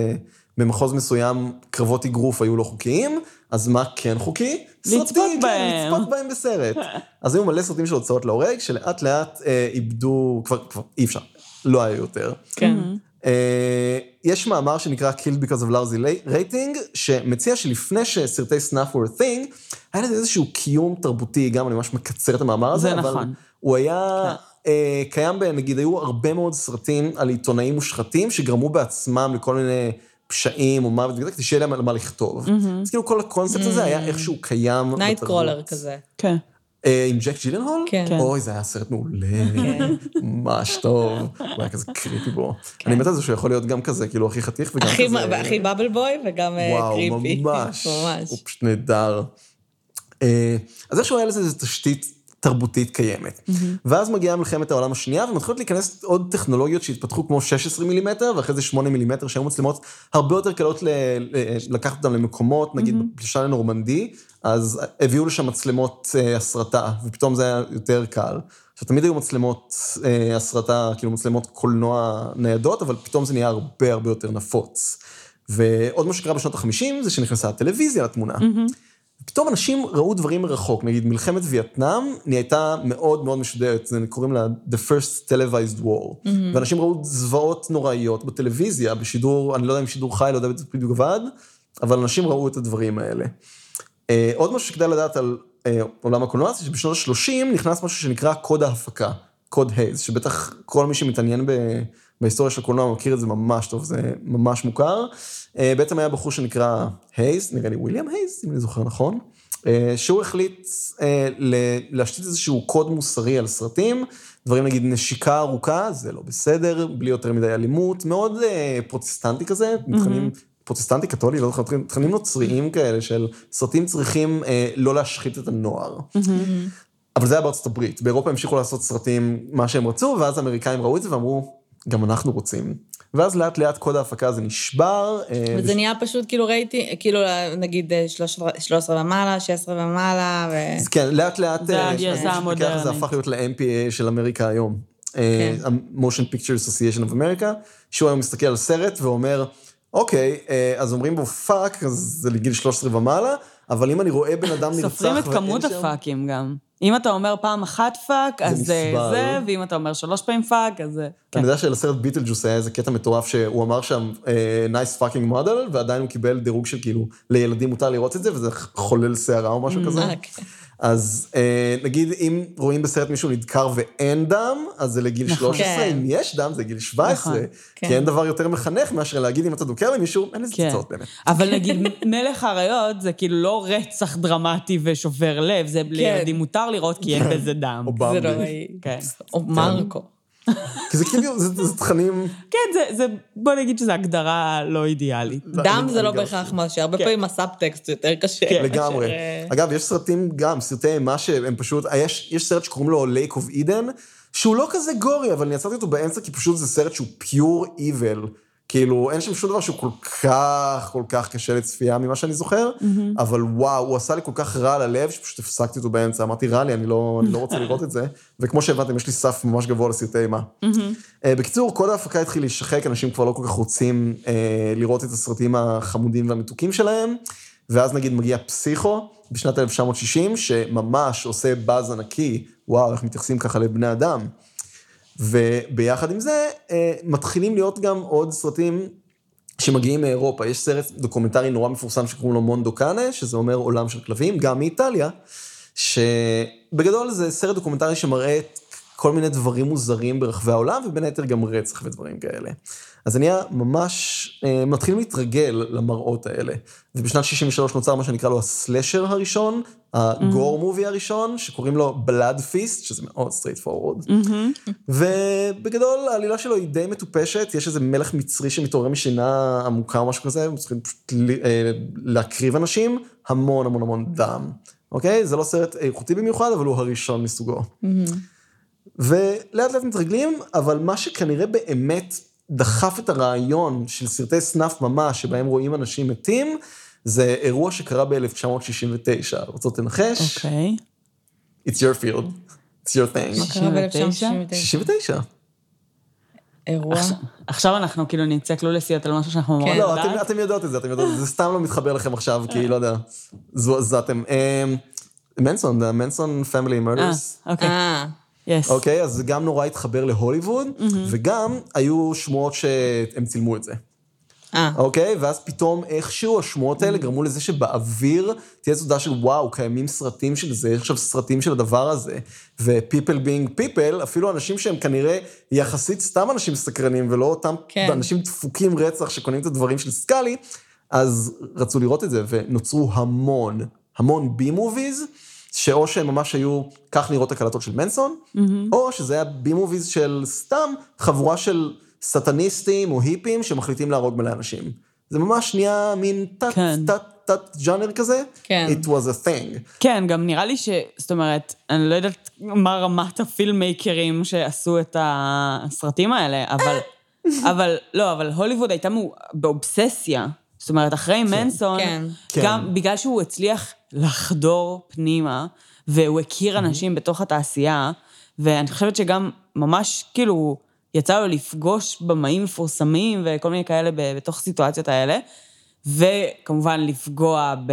S3: במחוז מסוים קרבות אגרוף היו לא חוקיים, אז מה כן חוקי?
S2: לצפות
S3: סרטים,
S2: בהם.
S3: כן, לצפות בהם בסרט. אז היו מלא סרטים של הוצאות להורג, שלאט לאט אה, איבדו, כבר, כבר אי אפשר, לא היה יותר.
S1: כן.
S3: אה, יש מאמר שנקרא Killed Because of Lousy Rating, שמציע שלפני שסרטי סנאפ were a thing, היה לזה איזשהו קיום תרבותי, גם אני ממש מקצר את המאמר הזה,
S2: זה
S3: אבל
S2: נכון.
S3: הוא היה אה, קיים, נגיד, היו הרבה מאוד סרטים על עיתונאים מושחתים, שגרמו בעצמם לכל מיני פשעים או מוות כדי שיהיה להם על מה לכתוב. אז כאילו כל הקונספט הזה היה איכשהו קיים.
S1: נייט קרולר כזה.
S2: כן.
S3: אה, עם ג'ק ג'ילנהול?
S1: כן.
S2: כן.
S3: אוי, זה היה סרט מעולה, ממש טוב. הוא היה כזה creepy בו.
S1: כן.
S3: אני מת על זה שהוא יכול להיות גם כזה, כאילו, הכי חתיך וגם
S1: הכי-
S3: כזה...
S1: והכי bubble boy וגם אה,
S3: וואו,
S1: creepy.
S3: ממש.
S1: ממש.
S3: הוא פשוט נהדר. אה, אז איכשהו היה לזה איזו תשתית תרבותית קיימת. ואז מגיעה מלחמת העולם השנייה, ומתחילות להיכנס עוד טכנולוגיות שהתפתחו כמו 16 מילימטר, ואחרי זה 8 מילימטר, שהיו מצלמות הרבה יותר קלות ל- ל- לקחת אותן למקומות, נגיד בפלישה לנורמנדי, אז הביאו לשם מצלמות אה, הסרטה, ופתאום זה היה יותר קל. עכשיו, תמיד היו מצלמות אה, הסרטה, כאילו מצלמות קולנוע ניידות, אבל פתאום זה נהיה הרבה הרבה יותר נפוץ. ועוד מה שקרה בשנות ה-50 זה שנכנסה הטלוויזיה לתמונה. פתאום אנשים ראו דברים מרחוק, נגיד מלחמת וייטנאם נהייתה מאוד מאוד משודרת, קוראים לה The First Televised War. ואנשים ראו זוועות נוראיות בטלוויזיה, בשידור, אני לא יודע אם שידור חי, לא יודע בדיוק עבד, אבל אנשים ראו את הדברים האלה. אה, עוד משהו שכדאי לדעת על אה, עולם הקולנוע, זה שבשנות ה-30 נכנס משהו שנקרא קוד ההפקה, קוד הייז, שבטח כל מי שמתעניין ב... בהיסטוריה של הקולנוע מכיר את זה ממש טוב, זה ממש מוכר. אה, בעצם היה בחור שנקרא הייז, נראה לי וויליאם הייז, אם אני זוכר נכון, אה, שהוא החליט אה, להשתית איזשהו קוד מוסרי על סרטים, דברים נגיד נשיקה ארוכה, זה לא בסדר, בלי יותר מדי אלימות, מאוד פרוטסטנטי כזה, תכנים פרוטסטנטי קתולי, לא זוכר, תכנים נוצריים כאלה של סרטים צריכים אה, לא להשחית את הנוער. אבל זה היה בארצות הברית, באירופה המשיכו לעשות סרטים מה שהם רצו, ואז האמריקאים ראו את זה ואמרו, גם אנחנו רוצים. ואז לאט לאט קוד ההפקה הזה נשבר. אה,
S1: וזה נהיה פשוט כאילו ראיתי, כאילו נגיד אה, 13 13 ומעלה, 16 ומעלה, ו...
S3: אז כן, לאט לאט,
S2: זה
S3: אה,
S2: הגרסה.
S3: הפך להיות ל-MPA של אמריקה היום.
S1: כן.
S3: ה-Motion Picture Association of America, שהוא היום מסתכל על סרט ואומר, אוקיי, אה, אז אומרים בו fuck, אז זה לגיל 13 ומעלה, אבל אם אני רואה בן אדם נרצח
S2: סופרים את כמות הפאקים גם. אם אתה אומר פעם אחת fuck, אז זה
S3: נסבל.
S2: זה, ואם אתה אומר שלוש פעמים fuck, אז זה... כן.
S3: אני יודע שלסרט ביטלג'וס היה איזה קטע מטורף שהוא אמר שם אה, nice fucking model, ועדיין הוא קיבל דירוג של כאילו, לילדים מותר לראות את זה, וזה חולל שערה או משהו כזה.
S1: כן.
S3: אז אה, נגיד אם רואים בסרט מישהו נדקר ואין דם, אז זה לגיל
S2: נכון.
S3: 13,
S1: כן.
S3: אם יש דם זה גיל 17,
S2: נכון.
S3: כי
S1: כן.
S3: אין דבר יותר מחנך מאשר להגיד אם אתה דוקר למישהו, אין לזה
S2: כן.
S3: תוצאות באמת.
S2: אבל נגיד, מלך האריות זה כאילו לא רצח דרמטי ושובר לב, זה לילדים מותר לראות כי אין בזה דם.
S3: או
S1: זה
S3: במבי.
S1: נוראי.
S2: כן.
S1: או מרקו.
S3: כי זה כאילו, זה זה תכנים,
S2: כן, זה, זה, בוא נגיד שזו הגדרה לא אידיאלית.
S1: דם זה לא בהכרח מה שהרבה
S2: כן.
S1: פעמים הסאבטקסט יותר קשה.
S2: כן.
S3: לגמרי.
S1: אה,
S3: אגב, יש סרטים גם, סרטי אימה שהם פשוט, יש, יש סרט שקוראים לו Lake of Eden, שהוא לא כזה גורי, אבל אני עצרתי אותו באמצע, כי פשוט זה סרט שהוא pure evil. כאילו, אין שם שום דבר שהוא כל כך, כל כך קשה לצפייה ממה שאני זוכר, אבל וואו, הוא עשה לי כל כך רע על הלב, שפשוט הפסקתי אותו באמצע, אמרתי, רע לי, אני לא, אני לא רוצה לראות את זה, וכמו שהבנתם, יש לי סף ממש גבוה לסרטי אימה. אה, בקיצור, קוד ההפקה התחיל להישחק, אנשים כבר לא כל כך רוצים אה, לראות את הסרטים החמודים והמתוקים שלהם, ואז נגיד מגיע פסיכו בשנת 1960, שממש עושה באז ענקי, וואו, איך מתייחסים ככה לבני אדם. וביחד עם זה, אה, מתחילים להיות גם עוד סרטים שמגיעים מאירופה. יש סרט דוקומנטרי נורא מפורסם שקוראים לו מונדו קאנה, שזה אומר עולם של כלבים, גם מאיטליה, שבגדול זה סרט דוקומנטרי שמראה את כל מיני דברים מוזרים ברחבי העולם, ובין היתר גם רצח ודברים כאלה. אז נהיה ממש, אה, מתחילים להתרגל למראות האלה. ובשנת 63 נוצר מה שנקרא לו ה slasher הראשון, ה gore movie הראשון, שקוראים לו Blood Feast, שזה מאוד straightforward. ובגדול העלילה שלו היא די מטופשת, יש איזה מלך מצרי שמתעורר משינה עמוקה או משהו כזה, הם צריכים פשוט אה, להקריב אנשים, המון המון המון דם, אוקיי? זה לא סרט איכותי במיוחד, אבל הוא הראשון מסוגו. ולאט לאט מתרגלים, אבל מה שכנראה באמת דחף את הרעיון של סרטי סנאף ממש, שבהם רואים אנשים מתים, זה אירוע שקרה ב-1969. רוצות לנחש?
S2: אוקיי.
S3: It's your field, it's your thing.
S1: מה קרה
S2: 69?
S1: ב-1969?
S3: 69.
S1: אירוע.
S2: עכשיו אנחנו כאילו נצא קלולסיות על משהו שאנחנו אמורות
S1: כן.
S3: לא. אתם, אתם יודעות את זה, אתם יודעות את זה, זה סתם לא מתחבר לכם עכשיו, כי לא יודע, זו- זעתם. אמ, מנסון, the מנסון family
S2: אה,
S3: murders.
S2: אוקיי. יס.
S3: אוקיי, אז זה גם נורא התחבר להוליווד, וגם היו שמועות שהם צילמו את זה.
S1: אה.
S3: אוקיי? ואז פתאום איכשהו השמועות האלה גרמו לזה שבאוויר תהיה תודה של וואו, קיימים סרטים של זה, יש עכשיו סרטים של הדבר הזה. ו-people being people, אפילו אנשים שהם כנראה יחסית סתם אנשים סקרנים, ולא אותם
S1: כן.
S3: אנשים דפוקים רצח שקונים את הדברים של סקאלי, אז רצו לראות את זה, ונוצרו המון, המון בי מוביז, שאו שהם ממש היו, כך נראות הקלטות של מנסון, או שזה היה בי מוביז של סתם חבורה של סטניסטים או היפים שמחליטים להרוג מלא אנשים. זה ממש נהיה מין תת,
S2: כן.
S3: תת, תת ג'אנר כזה.
S1: כן.
S3: It was a thing.
S2: כן, גם נראה לי ש... זאת אומרת, אני לא יודעת מה רמת הפילמייקרים שעשו את הסרטים האלה, אבל... אבל, לא, אבל הוליווד הייתה באובססיה. זאת אומרת, אחרי מנסון,
S1: כן.
S2: גם
S3: כן.
S2: בגלל שהוא הצליח לחדור פנימה, והוא הכיר אנשים בתוך התעשייה, ואני חושבת שגם ממש, כאילו, יצא לו לפגוש במאים מפורסמים וכל מיני כאלה בתוך הסיטואציות האלה. וכמובן לפגוע ב,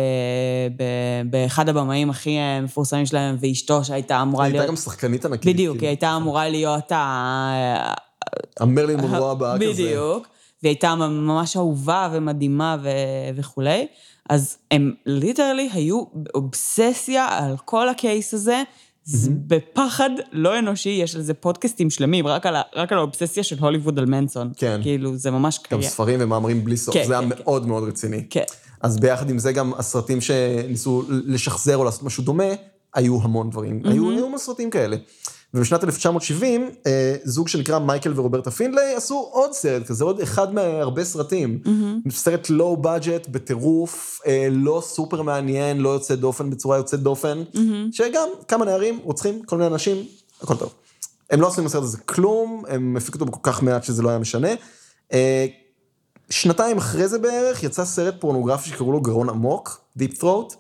S2: ב, באחד הבמאים הכי אה, מפורסמים שלהם, ואשתו שהייתה אמורה
S3: היא
S2: להיות...
S3: הייתה גם שחקנית ענקית.
S2: בדיוק, היא
S3: כאילו.
S2: הייתה אמורה להיות ה...
S3: המרלין מונרו הבאה כזה.
S2: בדיוק. והיא הייתה ממש אהובה ומדהימה ו... וכולי. אז הם ליטרלי היו באובססיה על כל הקייס הזה, זה בפחד לא אנושי, יש על זה פודקאסטים שלמים, רק על, ה... רק על האובססיה של הוליווד על מנסון.
S3: כן.
S2: כאילו, זה ממש
S3: גם
S2: קיים.
S3: ספרים ומאמרים בלי סוף,
S2: כן,
S3: זה היה
S2: כן, כן.
S3: מאוד מאוד רציני.
S2: כן.
S3: אז ביחד עם זה גם הסרטים שניסו לשחזר או לעשות משהו דומה, היו המון דברים, היו היו המון סרטים כאלה. ובשנת 1970, אה, זוג שנקרא מייקל ורוברטה פינדליי עשו עוד סרט כזה, עוד אחד מהרבה סרטים. סרט low budget, בטירוף, אה, לא סופר מעניין, לא יוצא דופן בצורה יוצאת דופן, שגם כמה נערים רוצחים כל מיני אנשים, הכל טוב. הם לא עשו עם הסרט הזה כלום, הם הפיקו אותו בכל כך מעט שזה לא היה משנה. אה, שנתיים אחרי זה בערך, יצא סרט פורנוגרפי שקראו לו גרון עמוק, Deep Throat.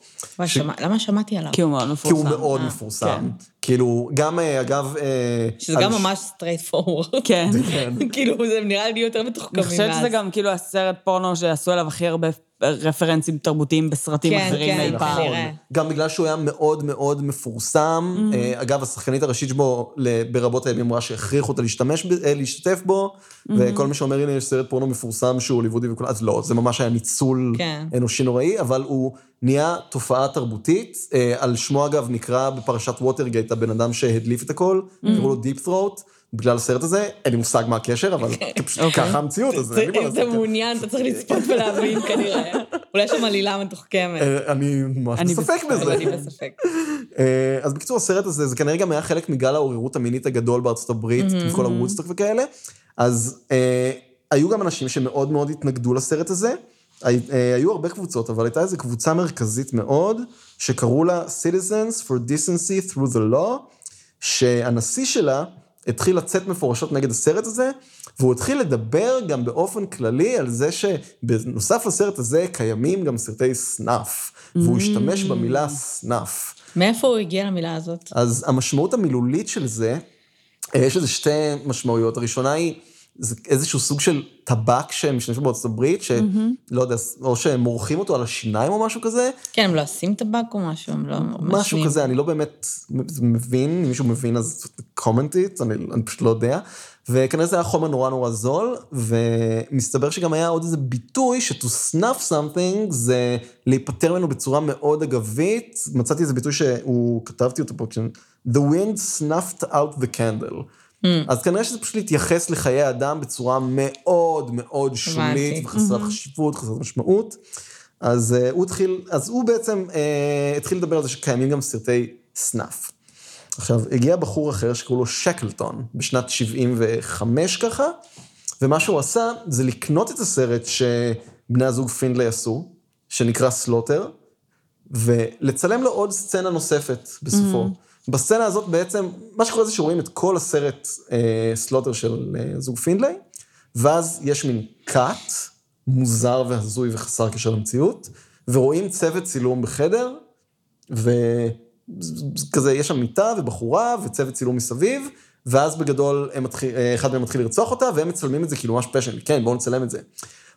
S3: ש-
S1: שמע- למה שמעתי עליו?
S2: כי הוא מאוד
S3: כי
S2: מפורסם.
S3: הוא מאוד
S1: אה,
S3: מפורסם.
S2: כן.
S3: כאילו, גם, אה, אגב... אה,
S1: שזה גם ממש straightforward.
S2: כן.
S1: כאילו, זה נראה לי יותר מתוחכמים
S2: אני
S1: מאז.
S2: חושבת שזה גם כאילו הסרט פורנו שעשו אליו הכי הרבה רפרנסים תרבותיים בסרטים
S1: כן,
S2: אחרים
S1: כן,
S2: אי פעם.
S3: גם בגלל שהוא היה מאוד מאוד מפורסם.
S1: Mm-hmm.
S3: אה, אגב, השחקנית הראשית שבו, ברבות הימים אמרה שהכריחו אותה להשתתף בו,
S1: Mm-hmm.
S3: וכל מי שאומר, הנה, יש סרט פורנו מפורסם שהוא הוליוודי וכו', אז לא, זה ממש היה ניצול
S1: כן.
S3: אנושי נוראי, אבל הוא נהיה תופעה תרבותית. אה, על שמו, אגב, נקרא בפרשת ווטרגייט הבן אדם שהדליף את הכל,
S1: Mm-hmm.
S3: קראו לו Deep Throat. בגלל הסרט הזה, אין לי מושג מה הקשר, אבל
S2: אוקיי.
S3: ככה המציאות, אז אין לי מה לעשות.
S1: אתה מעוניין, אתה צריך לצפות ולהבין כנראה. אולי יש שם עלילה מתוחכמת.
S3: אה, אני ממש בספק בזה.
S1: אני בספק.
S3: אה, אז בקיצור, הסרט הזה, זה כנראה גם היה חלק מגל העוררות המינית הגדול בארצות הברית, עם כל הוודסטוק וכאלה. אז היו גם אנשים שמאוד מאוד התנגדו לסרט הזה. אה, היו הרבה קבוצות, אבל הייתה איזו קבוצה מרכזית מאוד, שקראו לה Citizens for Decency Through the Law, שהנשיא שלה התחיל לצאת מפורשות נגד הסרט הזה, והוא התחיל לדבר גם באופן כללי על זה שבנוסף לסרט הזה קיימים גם סרטי סנאף, והוא השתמש במילה סנאף.
S1: מאיפה הוא הגיע למילה הזאת?
S3: אז המשמעות המילולית של זה, אה, יש לזה שתי משמעויות. הראשונה היא, זה איזשהו סוג של טבק שהם משתמשים בארצות הברית, שלא יודע, או שהם מורחים אותו על השיניים או משהו כזה,
S1: כן, הם לא עושים טבק או משהו? הם לא
S3: משהו. כזה, אני לא באמת מבין, אם מישהו מבין אז קומנטית, אני, אני פשוט לא יודע. וכנראה זה היה חומר נורא נורא זול, ומסתבר שגם היה עוד איזה ביטוי ש-to snuff something זה להיפטר ממנו בצורה מאוד אגבית. מצאתי איזה ביטוי שהוא, כתבתי אותו פה, כש- The wind snuffed out the candle. אז כנראה שזה פשוט להתייחס לחיי אדם בצורה מאוד מאוד שולית. וחסרת חשיבות, חסרת משמעות. אז uh, הוא התחיל, אז הוא בעצם uh, התחיל לדבר על זה שקיימים גם סרטי סנאף. עכשיו, הגיע בחור אחר שקראו לו שקלטון, בשנת 75 ככה, ומה שהוא עשה זה לקנות את הסרט שבני הזוג פינדלי עשו, שנקרא Slaughter, ולצלם לו עוד סצנה נוספת בסופו. Mm-hmm. בסצנה הזאת בעצם, מה שקורה זה שרואים את כל הסרט אה, סלוטר של אה, זוג פינדלי, ואז יש מין cut מוזר והזוי וחסר קשר למציאות, ורואים צוות צילום בחדר, וכזה, יש שם מיטה ובחורה וצוות צילום מסביב, ואז בגדול מתחיל, אה, אחד מהם מתחיל לרצוח אותה, והם מצלמים את זה כאילו ממש פשן, כן, בואו נצלם את זה.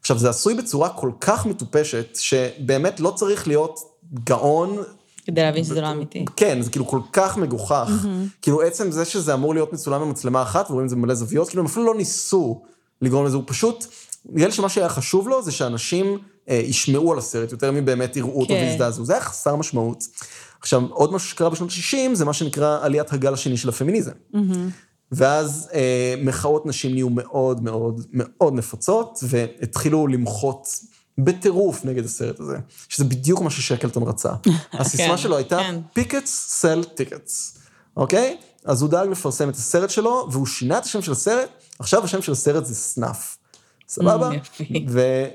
S3: עכשיו, זה עשוי בצורה כל כך מטופשת, שבאמת לא צריך להיות גאון
S1: כדי להבין שזה לא אמיתי.
S3: כן, זה כאילו כל כך מגוחך. כאילו עצם זה שזה אמור להיות מצולם במצלמה אחת, ורואים את זה במלא זוויות, כאילו הם אפילו לא ניסו לגרום לזה, הוא פשוט, נראה לי שמה שהיה חשוב לו זה שאנשים אה, ישמעו על הסרט יותר מבאמת יראו אותו
S1: כן.
S3: ויזדעזעו. זה היה חסר משמעות. עכשיו, עוד משהו שקרה בשנות ה-60, זה מה שנקרא עליית הגל השני של הפמיניזם. ואז אה, מחאות נשים נהיו מאוד מאוד מאוד נפוצות, והתחילו למחות בטירוף נגד הסרט הזה, שזה בדיוק מה ששקלטון רצה. הסיסמה
S1: כן,
S3: שלו הייתה,
S1: כן.
S3: pickets sell tickets, אוקיי? אז הוא דאג לפרסם את הסרט שלו, והוא שינה את השם של הסרט, עכשיו השם של הסרט זה סנאף. סבבה?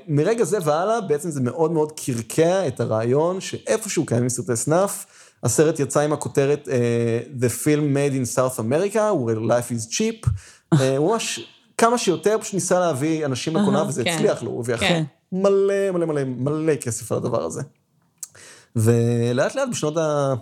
S3: ומרגע זה והלאה, בעצם זה מאוד מאוד קרקע את הרעיון שאיפשהו קיימים סרטי סנאף. הסרט יצא עם הכותרת uh, The Film Made in South America, where life is cheap. uh, הוא ממש כמה שיותר פשוט ניסה להביא אנשים לקולנוע, וזה
S1: כן.
S3: הצליח לו, הוא הביא
S1: כן.
S3: מלא מלא מלא מלא כסף על הדבר הזה. ולאט לאט בשנות ה...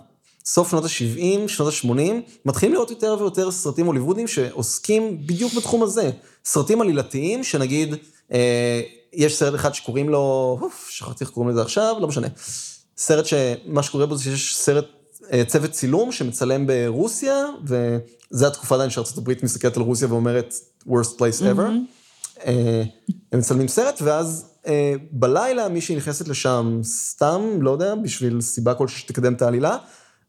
S3: סוף שנות ה-70, שנות ה-80, מתחילים לראות יותר ויותר סרטים הוליוודיים שעוסקים בדיוק בתחום הזה. סרטים עלילתיים, שנגיד, אה, יש סרט אחד שקוראים לו, אוף, שכחתי איך קוראים לזה עכשיו, לא משנה. סרט שמה שקורה בו זה שיש סרט, אה, צוות צילום שמצלם ברוסיה, וזה התקופה עדיין שארצות הברית מסתכלת על רוסיה ואומרת, worst place ever. אה, הם מצלמים סרט, ואז בלילה מישהי נכנסת לשם סתם, לא יודע, בשביל סיבה כלשהי שתקדם את העלילה,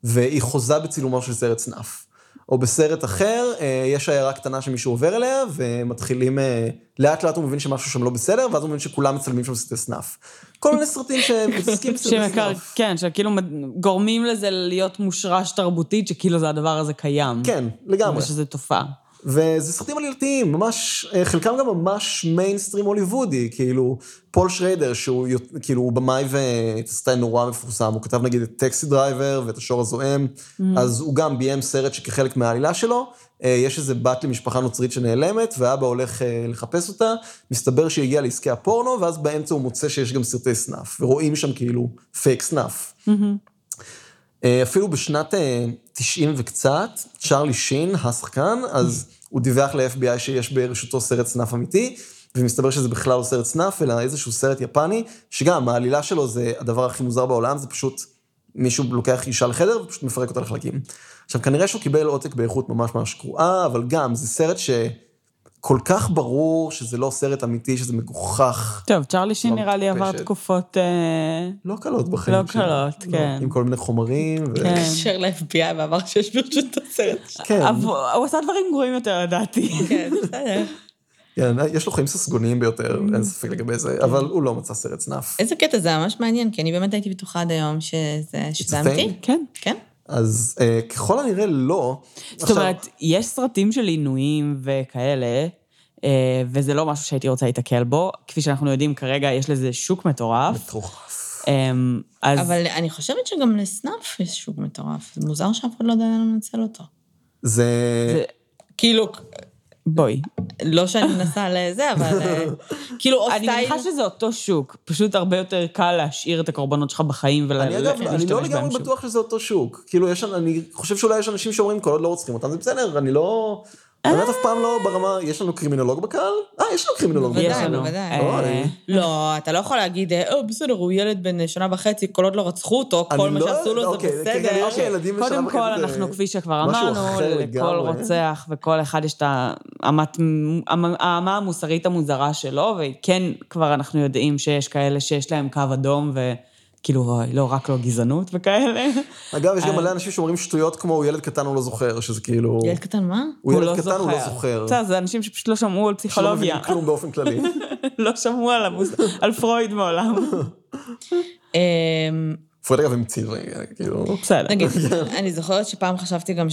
S3: והיא חוזה בצילומו של סרט snuff. או בסרט אחר, אה, יש עיירה קטנה שמישהו עובר אליה, ומתחילים, אה, לאט לאט הוא מבין שמשהו שם לא בסדר, ואז הוא מבין שכולם מצלמים שם סרטי snuff. כל מיני סרטים שמתעסקים בסרטי snuff.
S2: כן, שכאילו גורמים לזה להיות מושרש תרבותית, שכאילו זה הדבר הזה קיים.
S3: כן, לגמרי.
S2: ושזה תופעה.
S3: וזה סרטים עלילתיים, ממש, אה, חלקם גם ממש מיינסטרים הוליוודי, כאילו, פול שריידר, שהוא כאילו, הוא במאי ותסריטאי נורא מפורסם, הוא כתב נגיד את Taxi Driver ואת השור הזועם, אז הוא גם ביים סרט שכחלק מהעלילה שלו, אה, יש איזה בת למשפחה נוצרית שנעלמת, ואבא הולך אה, לחפש אותה, מסתבר שהיא הגיעה לעסקי הפורנו, ואז באמצע הוא מוצא שיש גם סרטי סנאף, ורואים שם כאילו פייק סנאף. אה, אפילו בשנת 90 וקצת, צ'רלי שין, השחקן, אז הוא דיווח ל-FBI שיש ברשותו סרט סנאף אמיתי, ומסתבר שזה בכלל לא סרט סנאף, אלא איזשהו סרט יפני, שגם העלילה שלו זה הדבר הכי מוזר בעולם, זה פשוט מישהו לוקח אישה לחדר ופשוט מפרק אותה לחלקים. עכשיו, כנראה שהוא קיבל עותק באיכות ממש ממש גרועה, אבל גם, זה סרט שכל כך ברור שזה לא סרט אמיתי, שזה מגוחך.
S2: טוב, צ'רלי שין
S3: לא
S2: נראה לי עבר. תקופות... אה,
S3: לא קלות בחיים
S2: לא. קלות,
S3: לא,
S2: כן.
S3: עם כל מיני חומרים. ו...
S2: כן.
S1: התקשר ל-FBI ואמר שיש ברשות הסרט.
S3: כן,
S2: הוא עשה דברים גרועים יותר, לדעתי.
S1: כן, בסדר.
S3: כן, יש לו חיים ססגוניים ביותר, אין ספק לגבי זה, אבל הוא לא מצא סרט סנאף.
S1: איזה קטע, זה ממש מעניין, כי אני באמת הייתי בטוחה עד היום שזה אמיתי.
S2: כן.
S1: כן?
S3: אז אה, ככל הנראה לא.
S2: זאת אומרת, יש סרטים של עינויים וכאלה, אה, וזה לא משהו שהייתי רוצה להתקל בו. כפי שאנחנו יודעים, כרגע יש לזה שוק מטורף.
S3: מטורף.
S2: אמ, אז
S1: אבל אני חושבת שגם לסנאפ יש שוק מטורף. זה מוזר שאף אחד לא יודע לנצל אותו.
S3: זה...
S2: זה-
S1: כאילו,
S2: בואי.
S1: לא שאני מנסה לזה, אבל אה, כאילו,
S2: אני. מניחה שזה אותו שוק, פשוט הרבה יותר קל להשאיר את הקורבנות שלך בחיים
S3: אני אגב,
S2: ולהשתמש
S3: אני לא
S2: בהם
S3: לגמרי
S2: שוב.
S3: בטוח שזה אותו שוק. כאילו, אני חושב שאולי יש אנשים שאומרים, כל עוד לא רוצחים אותם, זה בסדר, אני לא... באמת אף פעם לא ברמה, יש לנו קרימינולוג בקהל? אה, יש לנו קרימינולוג
S2: יש
S1: בוודאי,
S2: לנו.
S1: בוודאי.
S2: אה,
S1: לא, אתה לא יכול להגיד, אה, "אה, בסדר, הוא ילד בן שנה וחצי, כל עוד לא רצחו אותו, כל מה
S3: לא-
S1: שעשו לו זה
S3: אוקיי,
S1: בסדר.
S2: קודם כל,
S3: זה
S2: אנחנו, כפי שכבר אמרנו, לכל. רוצח וכל אחד יש את האמה המוסרית המוזרה שלו, וכן, כבר אנחנו יודעים שיש כאלה שיש להם קו אדום, וכאילו, אוי, לא, רק לא גזענות וכאלה.
S3: אגב, יש גם
S2: אה.
S3: מלא אנשים שאומרים שטויות כמו, הוא ילד קטן, הוא לא זוכר, שזה כאילו...
S1: ילד קטן, מה?
S3: הוא ילד קטן, הוא לא זוכר.
S2: בסדר, זה אנשים שפשוט לא שמעו על
S3: שלא
S2: פסיכולוגיה.
S3: מבינים כלום באופן כללי.
S2: לא שמעו על פרויד מעולם.
S1: אמ,
S3: פרויד אגב המציא, כאילו...
S2: בסדר.
S1: נגיד, אני זוכרת שפעם חשבתי גם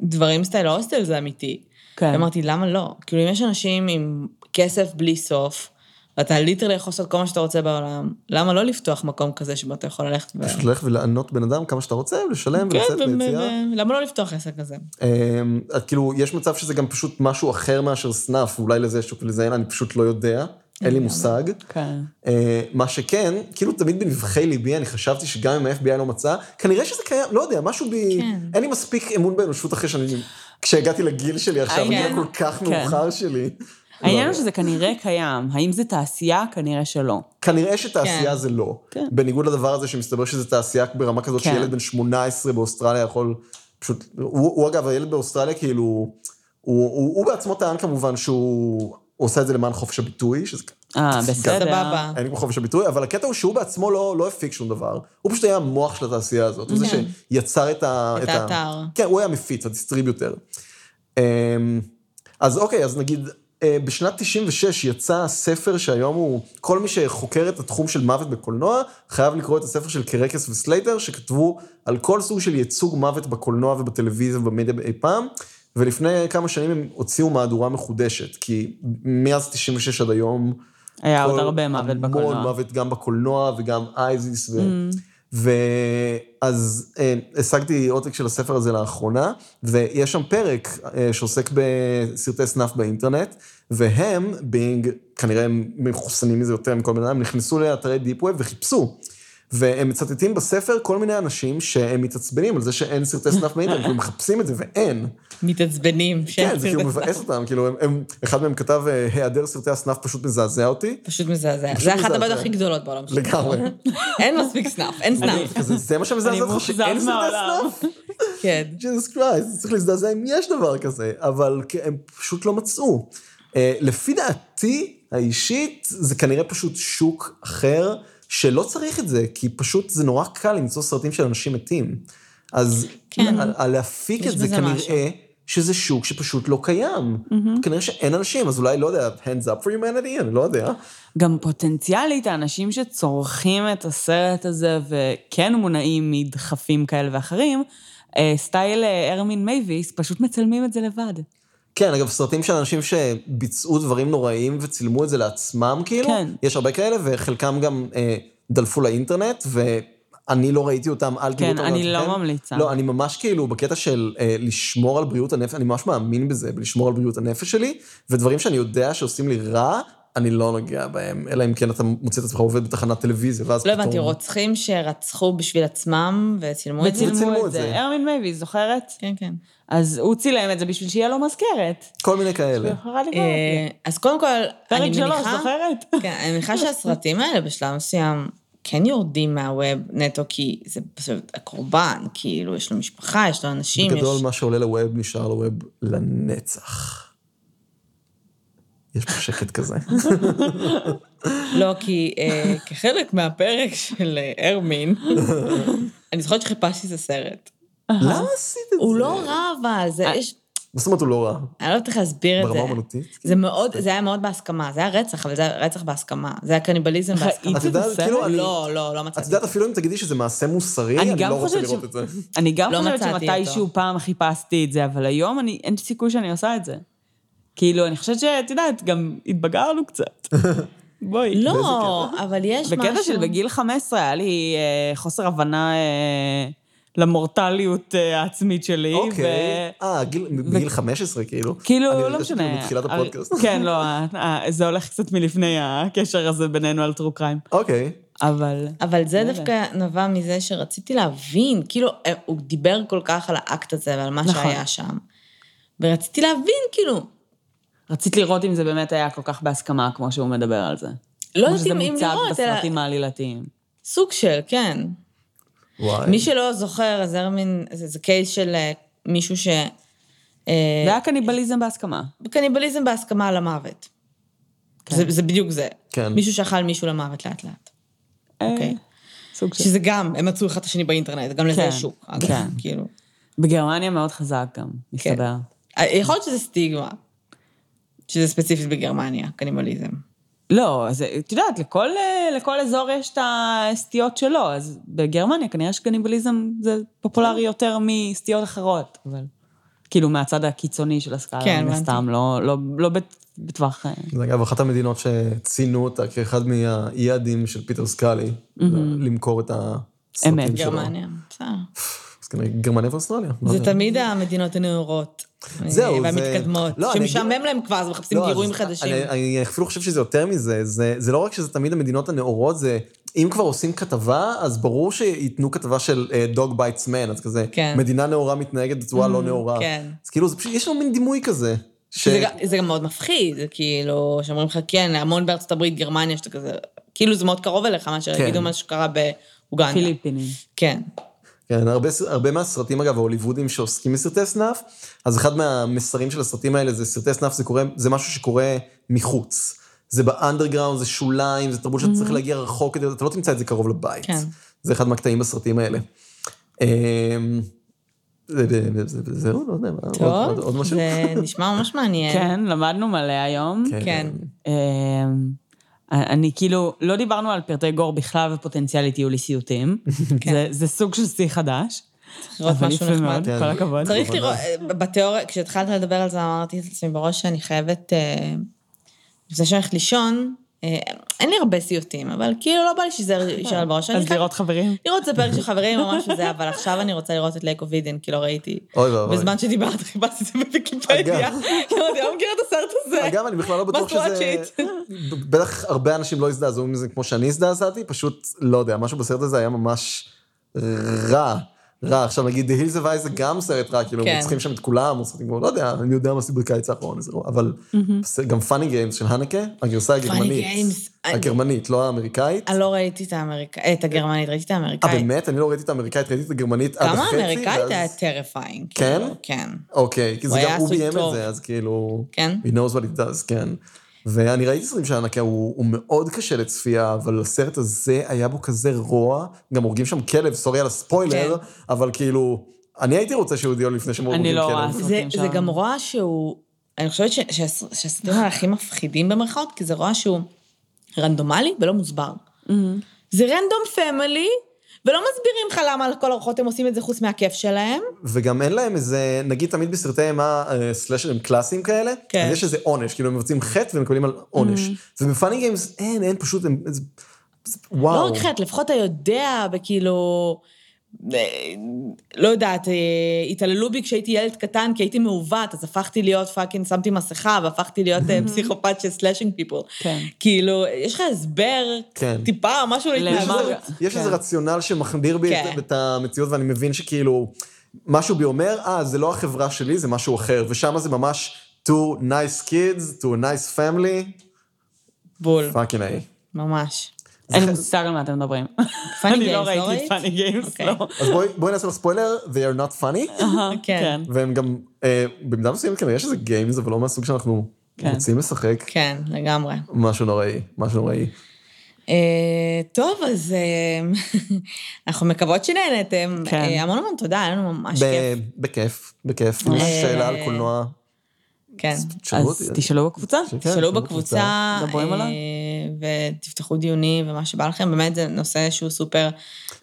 S1: שדברים סטייל ההוסטל זה אמיתי.
S2: כן.
S1: אמרתי, למה לא? כאילו, אם יש אנשים עם כסף בלי סוף, ואתה literally יכול לעשות כל מה שאתה רוצה בעולם, למה לא לפתוח מקום כזה שבו אתה יכול ללכת ו...
S3: פשוט ללכת ולענות בן אדם כמה שאתה רוצה, לשלם
S1: כן,
S3: ולצאת ליציאה.
S1: ו- למה לא לפתוח עסק כזה?
S3: אמ, כאילו, יש מצב שזה גם פשוט משהו אחר מאשר סנאף, אולי לזה יש ולזה אין, אני פשוט לא יודע, אין לי מושג.
S2: כן.
S3: אה, מה שכן, כאילו תמיד בנבחי ליבי אני חשבתי שגם אם ה-FBI לא מצא, כנראה שזה קיים, לא יודע, משהו בי...
S1: כן.
S3: אין לי מספיק אמון באנושות אחרי שאני... כשהגעתי לגיל שלי עכשיו, הגיל הכל כך
S2: כן.
S3: מאוחר שלי.
S2: העניין
S3: לא
S2: הוא שזה כנראה קיים. האם זה תעשייה? כנראה שלא.
S3: כנראה שתעשייה
S1: כן.
S3: זה לא.
S2: כן.
S3: בניגוד לדבר הזה שמסתבר שזה תעשייה ברמה כזאת
S2: כן.
S3: שילד בן 18 באוסטרליה יכול פשוט... הוא, הוא אגב, הילד באוסטרליה כאילו... הוא, הוא, הוא בעצמו טען כמובן שהוא הוא עושה את זה למען חופש הביטוי, שזה...
S2: אה, בסדר.
S1: סבבה.
S3: אין לי כמו חופש הביטוי, אבל הקטע הוא שהוא בעצמו לא, לא הפיק שום דבר. הוא פשוט היה המוח של התעשייה הזאת. הוא זה
S1: כן.
S3: שיצר את ה...
S1: את האתר.
S3: כן, הוא היה מפיץ, ה distributor. אמ, אז אוקיי, אז נגיד, בשנת 96 יצא ספר שהיום הוא, כל מי שחוקר את התחום של מוות בקולנוע, חייב לקרוא את הספר של קרקס וסלייטר, שכתבו על כל סוג של ייצוג מוות בקולנוע ובטלוויזיה ובמדיה אי פעם, ולפני כמה שנים הם הוציאו מהדורה מחודשת, כי מאז 96 עד היום,
S2: היה עוד הרבה מוות בקולנוע.
S3: המון מוות גם בקולנוע וגם ISIS. ו...
S2: Mm.
S3: ואז אה, השגתי עותק של הספר הזה לאחרונה, ויש שם פרק אה, שעוסק בסרטי סנאף באינטרנט, והם, being, כנראה הם מחוסנים מזה יותר מכל בן אדם, נכנסו לאתרי deep web וחיפשו. והם מצטטים בספר כל מיני אנשים שהם מתעצבנים על זה שאין סרטי סנאף באינטרנט, והם מחפשים את זה ואין.
S1: מתעצבנים.
S3: כן, זה כאילו מבאס אותם, כאילו, הם, הם, אחד מהם כתב, אה, היעדר סרטי הסנאף פשוט מזעזע אותי.
S1: פשוט מזעזע. זה אחת. הבעיות הכי גדולות בעולם שלנו.
S3: לגמרי.
S1: אין מספיק סנאף, אין סנאף.
S3: כזה, זה מה שמזעזע אותך, שאין סרטי. סנאף?
S1: כן.
S3: Jesus Christ, צריך להזדעזע אם יש דבר כזה, אבל הם פשוט לא מצאו. אה, לפי דעתי האישית, זה כנראה פשוט שוק אחר, שלא צריך את זה, כי פשוט זה נורא קל למצוא סרטים של אנשים מתים. אז
S1: כן.
S3: על- להפיק את זה כנראה...
S1: משהו.
S3: שזה שוק שפשוט לא קיים. כנראה שאין אנשים, אז אולי, לא יודע, hands up for humanity, אני לא יודע.
S2: גם פוטנציאלית, האנשים שצורכים את הסרט הזה וכן מונעים מדחפים כאלה ואחרים, אה, סטייל אה, ארמין מייווס, פשוט מצלמים את זה לבד.
S3: כן, אגב, סרטים של אנשים שביצעו דברים נוראים וצילמו את זה לעצמם, כאילו,
S2: כן.
S3: יש הרבה כאלה, וחלקם גם אה, דלפו לאינטרנט, ואני לא ראיתי אותם, אל תראו
S2: כן,
S3: אותם
S2: אני לא. ממליצה.
S3: לא, אני ממש כאילו, בקטע של אה, לשמור על בריאות הנפש, אני ממש מאמין בזה, בלשמור על בריאות הנפש שלי, ודברים שאני יודע שעושים לי רע, אני לא נוגע בהם, אלא אם כן אתה מוצא את עצמך עובד בתחנת טלוויזיה, ואז
S1: לא
S3: פתאום...
S1: הבנתי, רוצחים שרצחו בשביל עצמם וצילמו את זה?
S3: וצילמו את זה.
S2: ארמין מייביס, זוכרת?
S1: כן, כן.
S2: אז הוא צילם את זה בשביל שיהיה לו מזכרת.
S3: כל מיני כאלה.
S1: אה, אז קודם כל, אני
S2: פרק שלוש,
S1: מניחה...
S2: זוכרת?
S1: כן, אני מניחה שהסרטים האלה בשלב מסוים כן יורדים מהווב נטו, כי זה פשוט הקורבן, כאילו, יש לו משפחה, יש לו אנשים,
S3: בגדול,
S1: יש...
S3: מה שעולה לווב נשאר לווב לנצח. יש פה שקט כזה.
S1: לא, כי אה, כחלק מהפרק של אה, ארמין, אני זוכרת שחיפשתי את הסרט.
S3: למה עשית את זה?
S1: הוא לא רע, אבל זה, יש...
S3: מה זאת אומרת הוא לא רע?
S1: אני לא יודעת איך להסביר את זה.
S3: ברמה אומנותית?
S1: זה מאוד, זה היה מאוד בהסכמה, זה היה רצח, אבל זה היה רצח בהסכמה. זה היה קניבליזם בהסכמה.
S3: את
S2: את
S3: יודעת? כאילו, אני-
S1: לא, לא, לא
S3: את
S1: מצאתי.
S3: יודעת, אפילו אם תגידי שזה מעשה מוסרי,
S2: אני
S3: לא רוצה
S2: חושבת
S3: לראות את זה.
S2: אני גם
S1: לא
S2: חושבת שמתישהו. פעם חיפשתי את זה, אבל היום אני, אין סיכוי שאני עושה את זה. כאילו, אני חושבת שאת יודעת, גם התבגרנו קצת. בואי.
S1: לא, אבל יש משהו...
S2: בקטע של בגיל 15 היה לי אה, חוסר הבנה אה, למורטליות אה, העצמית שלי.
S3: אוקיי. אה, גיל- בגיל 15 כאילו.
S2: כאילו,
S3: אני
S2: לא משנה.
S3: כאילו בתחילת
S2: אה,
S3: הפודקאסט.
S2: כן, לא, אה, אה, זה הולך קצת מלפני הקשר הזה בינינו על טרו קריים.
S3: אוקיי.
S2: אבל...
S1: אבל זה
S2: לא
S1: דווקא נבע מזה שרציתי להבין, כאילו, הוא דיבר כל כך על האקט הזה ועל מה
S2: נכון.
S1: שהיה שם. ורציתי להבין, כאילו,
S2: רצית לראות אם זה באמת היה כל כך בהסכמה, כמו שהוא מדבר על זה.
S1: לא
S2: כמו
S1: יודעת
S2: שזה
S1: אם
S2: מוצג
S1: לראות, אלא
S2: בסרטים העלילתיים.
S1: סוג של, כן.
S3: וואי.
S1: מי שלא זוכר, אז ארמין, זה, זה קייס של אה, מישהו ש... אה,
S2: זה היה קניבליזם בהסכמה.
S1: קניבליזם בהסכמה על המוות.
S2: כן.
S1: זה, זה בדיוק זה.
S3: כן.
S1: מישהו שאכל מישהו למוות לאט לאט. אוקיי.
S2: אה, סוג של...
S1: שזה גם, הם מצאו אחד את השני באינטרנט, גם לזה
S2: כן,
S1: יש שוק. אגב,
S2: כן.
S1: כאילו.
S2: בגרמניה מאוד חזק גם, מסתבר.
S1: אה, יכול להיות שזה סטיגמה. שזה ספציפית בגרמניה, קניבליזם.
S2: לא, אז את יודעת, לכל, לכל אזור יש את הסטיות שלו, אז בגרמניה כנראה שקניבליזם זה פופולרי יותר מסטיות אחרות, אבל... כאילו, מהצד הקיצוני של הסקאלה,
S1: כן,
S2: מן. הסתם, לא, לא, לא בת- בטווח... אה,
S3: זה אגב אחת המדינות שציינו אותה כאחד מהיעדים של פיטר סקאלי, למכור את הסרטים
S2: אמת.
S3: שלו.
S1: גרמניה, בסדר.
S3: אז כנראה גרמניה ואוסטרליה. לא
S1: זה. תמיד המדינות הנאורות.
S3: זהו, זה-
S1: והמתקדמות.
S3: לא, אני
S1: שמשעמם
S3: אגיד-
S1: להם כבר, אז מחפשים
S3: לא,
S1: גירויים חדשים.
S3: אני, אני אפילו חושב שזה יותר מזה, זה, זה לא רק שזה תמיד המדינות הנאורות, זה אם כבר עושים כתבה, אז ברור שייתנו כתבה של dog bites man, אז כזה,
S1: כן.
S3: מדינה נאורה מתנהגת בצורה לא נאורה.
S1: כן.
S3: אז כאילו, זה פשוט, יש לנו מין דימוי כזה. ש...
S1: זה, זה גם מאוד מפחיד, זה כאילו, שאומרים לך, כן, המון בארצות הברית, גרמניה, שאתה כזה, כאילו זה מאוד קרוב אליך, מאשר
S3: כן.
S1: יגידו מה שקרה באוגנדה.
S2: פיליפינים.
S1: כן.
S3: כן, הרבה, הרבה מהסרטים, אגב, ההוליוודים שעוסקים בסרטי סנאף, אז אחד מהמסרים של הסרטים האלה זה סרטי סנאף, זה, קורה, זה משהו שקורה מחוץ. זה באנדרגראונד, זה שוליים, זה תרבות שאתה צריך להגיע רחוק, אתה לא תמצא את זה קרוב לבית.
S1: כן.
S3: זה אחד מהקטעים בסרטים האלה. אמ, זה- זה- זה- זה- זהו, לא יודע,
S1: טוב,
S3: עוד משהו?
S1: זה נשמע ממש מעניין.
S2: כן, למדנו מלא היום.
S1: כן.
S2: אני כאילו, לא דיברנו על פרטי גור בכלל ופוטנציאלית יהיו לי סיוטים. זה- זה סוג של שיא חדש.
S1: צריך לראות משהו נחמד.
S2: מאוד,
S3: כן.
S2: כל הכבוד.
S1: צריך. לראות, אה, בתיאוריה, כשהתחלת לדבר על זה, אמרתי לעצמי בראש שאני חייבת, אה, לפני שאני הולכת לישון, אה, אין לי הרבה סיוטים, אבל כאילו לא בא לי שזה יישאר בראש.
S2: אז לראות חברים.
S1: לראות את הפרק של חברים או משהו זה, אבל עכשיו אני רוצה לראות את לייק אובידן, כי לא ראיתי.
S3: אוי ואבוי.
S1: בזמן שדיברת, חיפשתי את זה בוויקיפדיה.
S3: אגב.
S1: אני לא מכירה את הסרט הזה.
S3: אגב, אני בכלל לא בטוח שזה... בטח הרבה אנשים לא הזדעזעו מזה כמו שאני הזדעזעתי, פשוט, לא יודע, משהו בסרט הזה היה ממש רע. רע. עכשיו נגיד, The Hills Have Eyes זה גם סרט רע, כאילו,
S1: כן.
S3: רוצחים שם את כולם, או סרטים כמו, לא יודע, אני יודע מה עשו בקיץ האחרון, איזה רע, אבל גם Funny Games של הנקה, הגרסה הגרמנית.
S1: Games, אני-
S3: הגרמנית, לא האמריקאית.
S1: אני לא ראיתי את האמריקאית, את הגרמנית, ראיתי את
S3: אה,
S1: האמריקאית.
S3: באמת? אני לא ראיתי את האמריקאית, ראיתי את הגרמנית עד
S1: גם
S3: החצי.
S1: האמריקאית
S3: ואז-
S1: היה terrifying.
S3: כן?
S1: כן.
S3: אוקיי, כי זה גם, הוא ביים את. זה, אז כאילו...
S1: כן?
S3: He knows what he does, כן. ואני ראיתי סרטים של הנקה, הוא, הוא מאוד קשה לצפייה, אבל הסרט הזה היה בו כזה רוע, גם הורגים שם כלב, סורי על הספוילר,
S1: כן.
S3: אבל כאילו, אני הייתי רוצה שהוא יודיע לו לפני שהם הורגים
S2: אני לא
S3: כלב.
S2: רואה.
S1: זה,
S2: הסרטים
S1: זה
S2: שם.
S1: גם רוע שהוא, אני חושבת שהסרטים הכי מפחידים במרכאות, כי זה רוע שהוא רנדומלי ולא מוסבר.
S2: Mm-hmm.
S1: זה רנדום פמילי, ולא מסבירים לך למה על כל ארוחות הם עושים את זה חוץ מהכיף שלהם.
S3: וגם אין להם איזה, נגיד תמיד בסרטי אימה אה, סלאשרים קלאסיים כאלה,
S1: כן.
S3: אז יש איזה עונש, כאילו הם מבצעים חטא ומקבלים על עונש. וב Funny Games אין, אין פשוט, הם, זה, וואו.
S1: לא רק חטא, לפחות אתה יודע, וכאילו... לא יודעת, אה, התעללו בי כשהייתי ילד קטן, כי הייתי מעוות, אז הפכתי להיות fucking, שמתי מסכה, והפכתי להיות אה, פסיכופת של slashing people.
S2: כן.
S1: כאילו, יש לך הסבר,
S3: כן.
S1: טיפה, משהו? להתנהגות.
S3: יש איזה
S2: כן.
S3: רציונל שמחדיר בי
S1: כן.
S3: את, המציאות, ואני מבין שכאילו, משהו בי אומר, אה, זה לא החברה שלי, זה משהו אחר, ושם זה ממש two nice kids, to a nice family,
S1: בול,
S3: fucking A.
S1: ממש.
S2: אין לי מושג על מה אתם מדברים.
S1: Funny
S2: אני
S1: Games,
S2: לא
S1: לא
S2: ראיתי Funny Games,
S1: אוקיי.
S2: לא.
S3: אז בואי, נעשה לו ספוילר, they are not funny,
S1: כן.
S3: והם גם, אה, במידה מסוימת כנראה יש איזה games, אבל לא מהסוג שאנחנו
S2: כן.
S3: רוצים לשחק.
S1: כן, לגמרי.
S3: משהו נוראי, משהו נוראי.
S1: אה, טוב, אז אה, אנחנו מקוות שנהנתם.
S2: כן.
S1: המון המון תודה, היה לנו ממש
S3: ב-
S1: כיף.
S3: בכיף, בכיף. אם יש שאלה על קולנוע,
S1: כן.
S2: אז. תשאלו בקבוצה.
S3: כן,
S1: תשאלו בקבוצה. אה, ותפתחו דיונים ומה שבא לכם, באמת זה נושא שהוא סופר,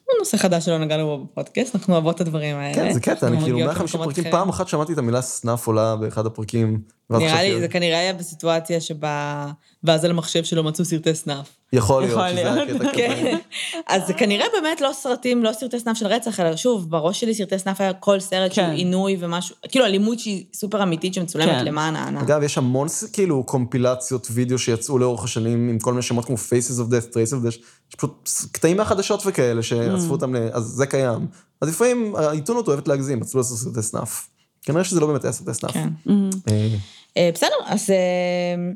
S1: הוא נושא חדש שלא נגענו בו בפודקאסט, אנחנו אוהבות את הדברים האלה.
S3: כן, זה קטע, אני כאילו
S1: מגיעות
S3: 150
S1: למקומות
S3: פרקים. פעם אחת שמעתי את המילה סנאף עולה באחד הפרקים. ואז
S1: נראה לי, זה כנראה היה בסיטואציה שבה, ואז על המחשב שלו מצאו סרטי סנאף.
S3: יכול להיות שזה היה. קטע כזה.
S1: כן. אז זה כנראה באמת לא סרטים, לא סרטי סנאף של רצח, אלא שוב, בראש שלי סרטי סנאף היה כל סרט שהוא
S2: כן.
S1: עינוי ומשהו, כאילו אלימות שהיא סופר אמיתית שמצולמת
S2: כן.
S1: למען ההנאה.
S3: אגב, יש המון כאילו קומפילציות וידאו שיצאו לאורך השנים עם כל מיני שמות כמו Faces of Death, Trace of Death, יש פשוט קטעים מהחדשות וכאלה שאספו אותם, ל- אז זה קיים. אז לפעמים העיתונות אוהבת להגזים, רצו לעשות סרטי סנאף. כנראה שזה לא באמת היה סרטי סנאף. אה,
S1: בסדר, אז אה,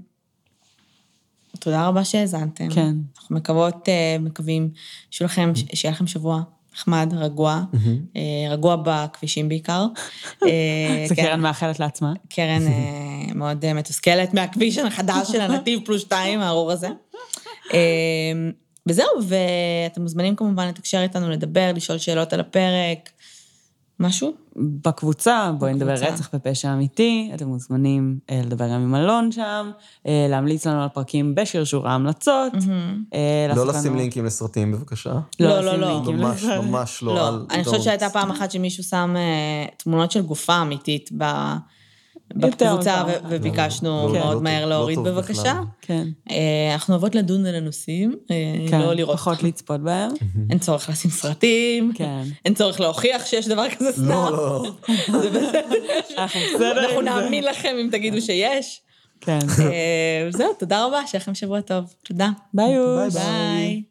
S1: תודה רבה שהאזנתם.
S2: כן.
S1: אנחנו מקוות, אה, מקווים שיהיה לכם, שיהיה לכם שבוע נחמד, רגוע, אה, רגוע בכבישים בעיקר.
S2: זה
S1: כן.
S2: קרן מאחלת לעצמה.
S1: קרן מאוד מתוסכלת מהכביש החדש של הנתיב פלוס שתיים, הארור הזה. וזהו, ואתם מוזמנים כמובן לתקשר איתנו, לדבר, לשאול שאלות על הפרק. משהו?
S2: בקבוצה, בואי נדבר. רצח ופשע אמיתי, אתם מוזמנים אה, לדבר גם עם אלון שם, אה, להמליץ לנו על פרקים בשרשור ההמלצות. אה,
S3: לא לשים
S2: לנו-
S3: לינקים לסרטים בבקשה.
S1: לא, לא, לא.
S2: לינקים
S3: ממש. ממש לא.
S1: לא, אני חושבת. שהייתה פעם אחת שמישהו שם אה, תמונות של גופה אמיתית ב- בקבוצה, וביקשנו
S3: לא, לא
S1: מאוד
S3: טוב,
S1: מהר
S3: לא
S1: להוריד בבקשה.
S2: כן,
S1: אה, אנחנו אוהבות לדון על הנושאים, אה,
S2: כן,
S1: לא לראות.
S2: פחות לצפות בהם.
S1: אין צורך לשים סרטים,
S2: כן.
S1: אין צורך להוכיח שיש דבר כזה סתם.
S3: לא, לא.
S1: זה בסדר.
S2: אנחנו.
S1: נאמין לכם אם תגידו שיש.
S2: כן.
S1: אה, זהו, תודה רבה, שיהיה לכם שבוע טוב. תודה.
S3: ביי.
S1: ביי.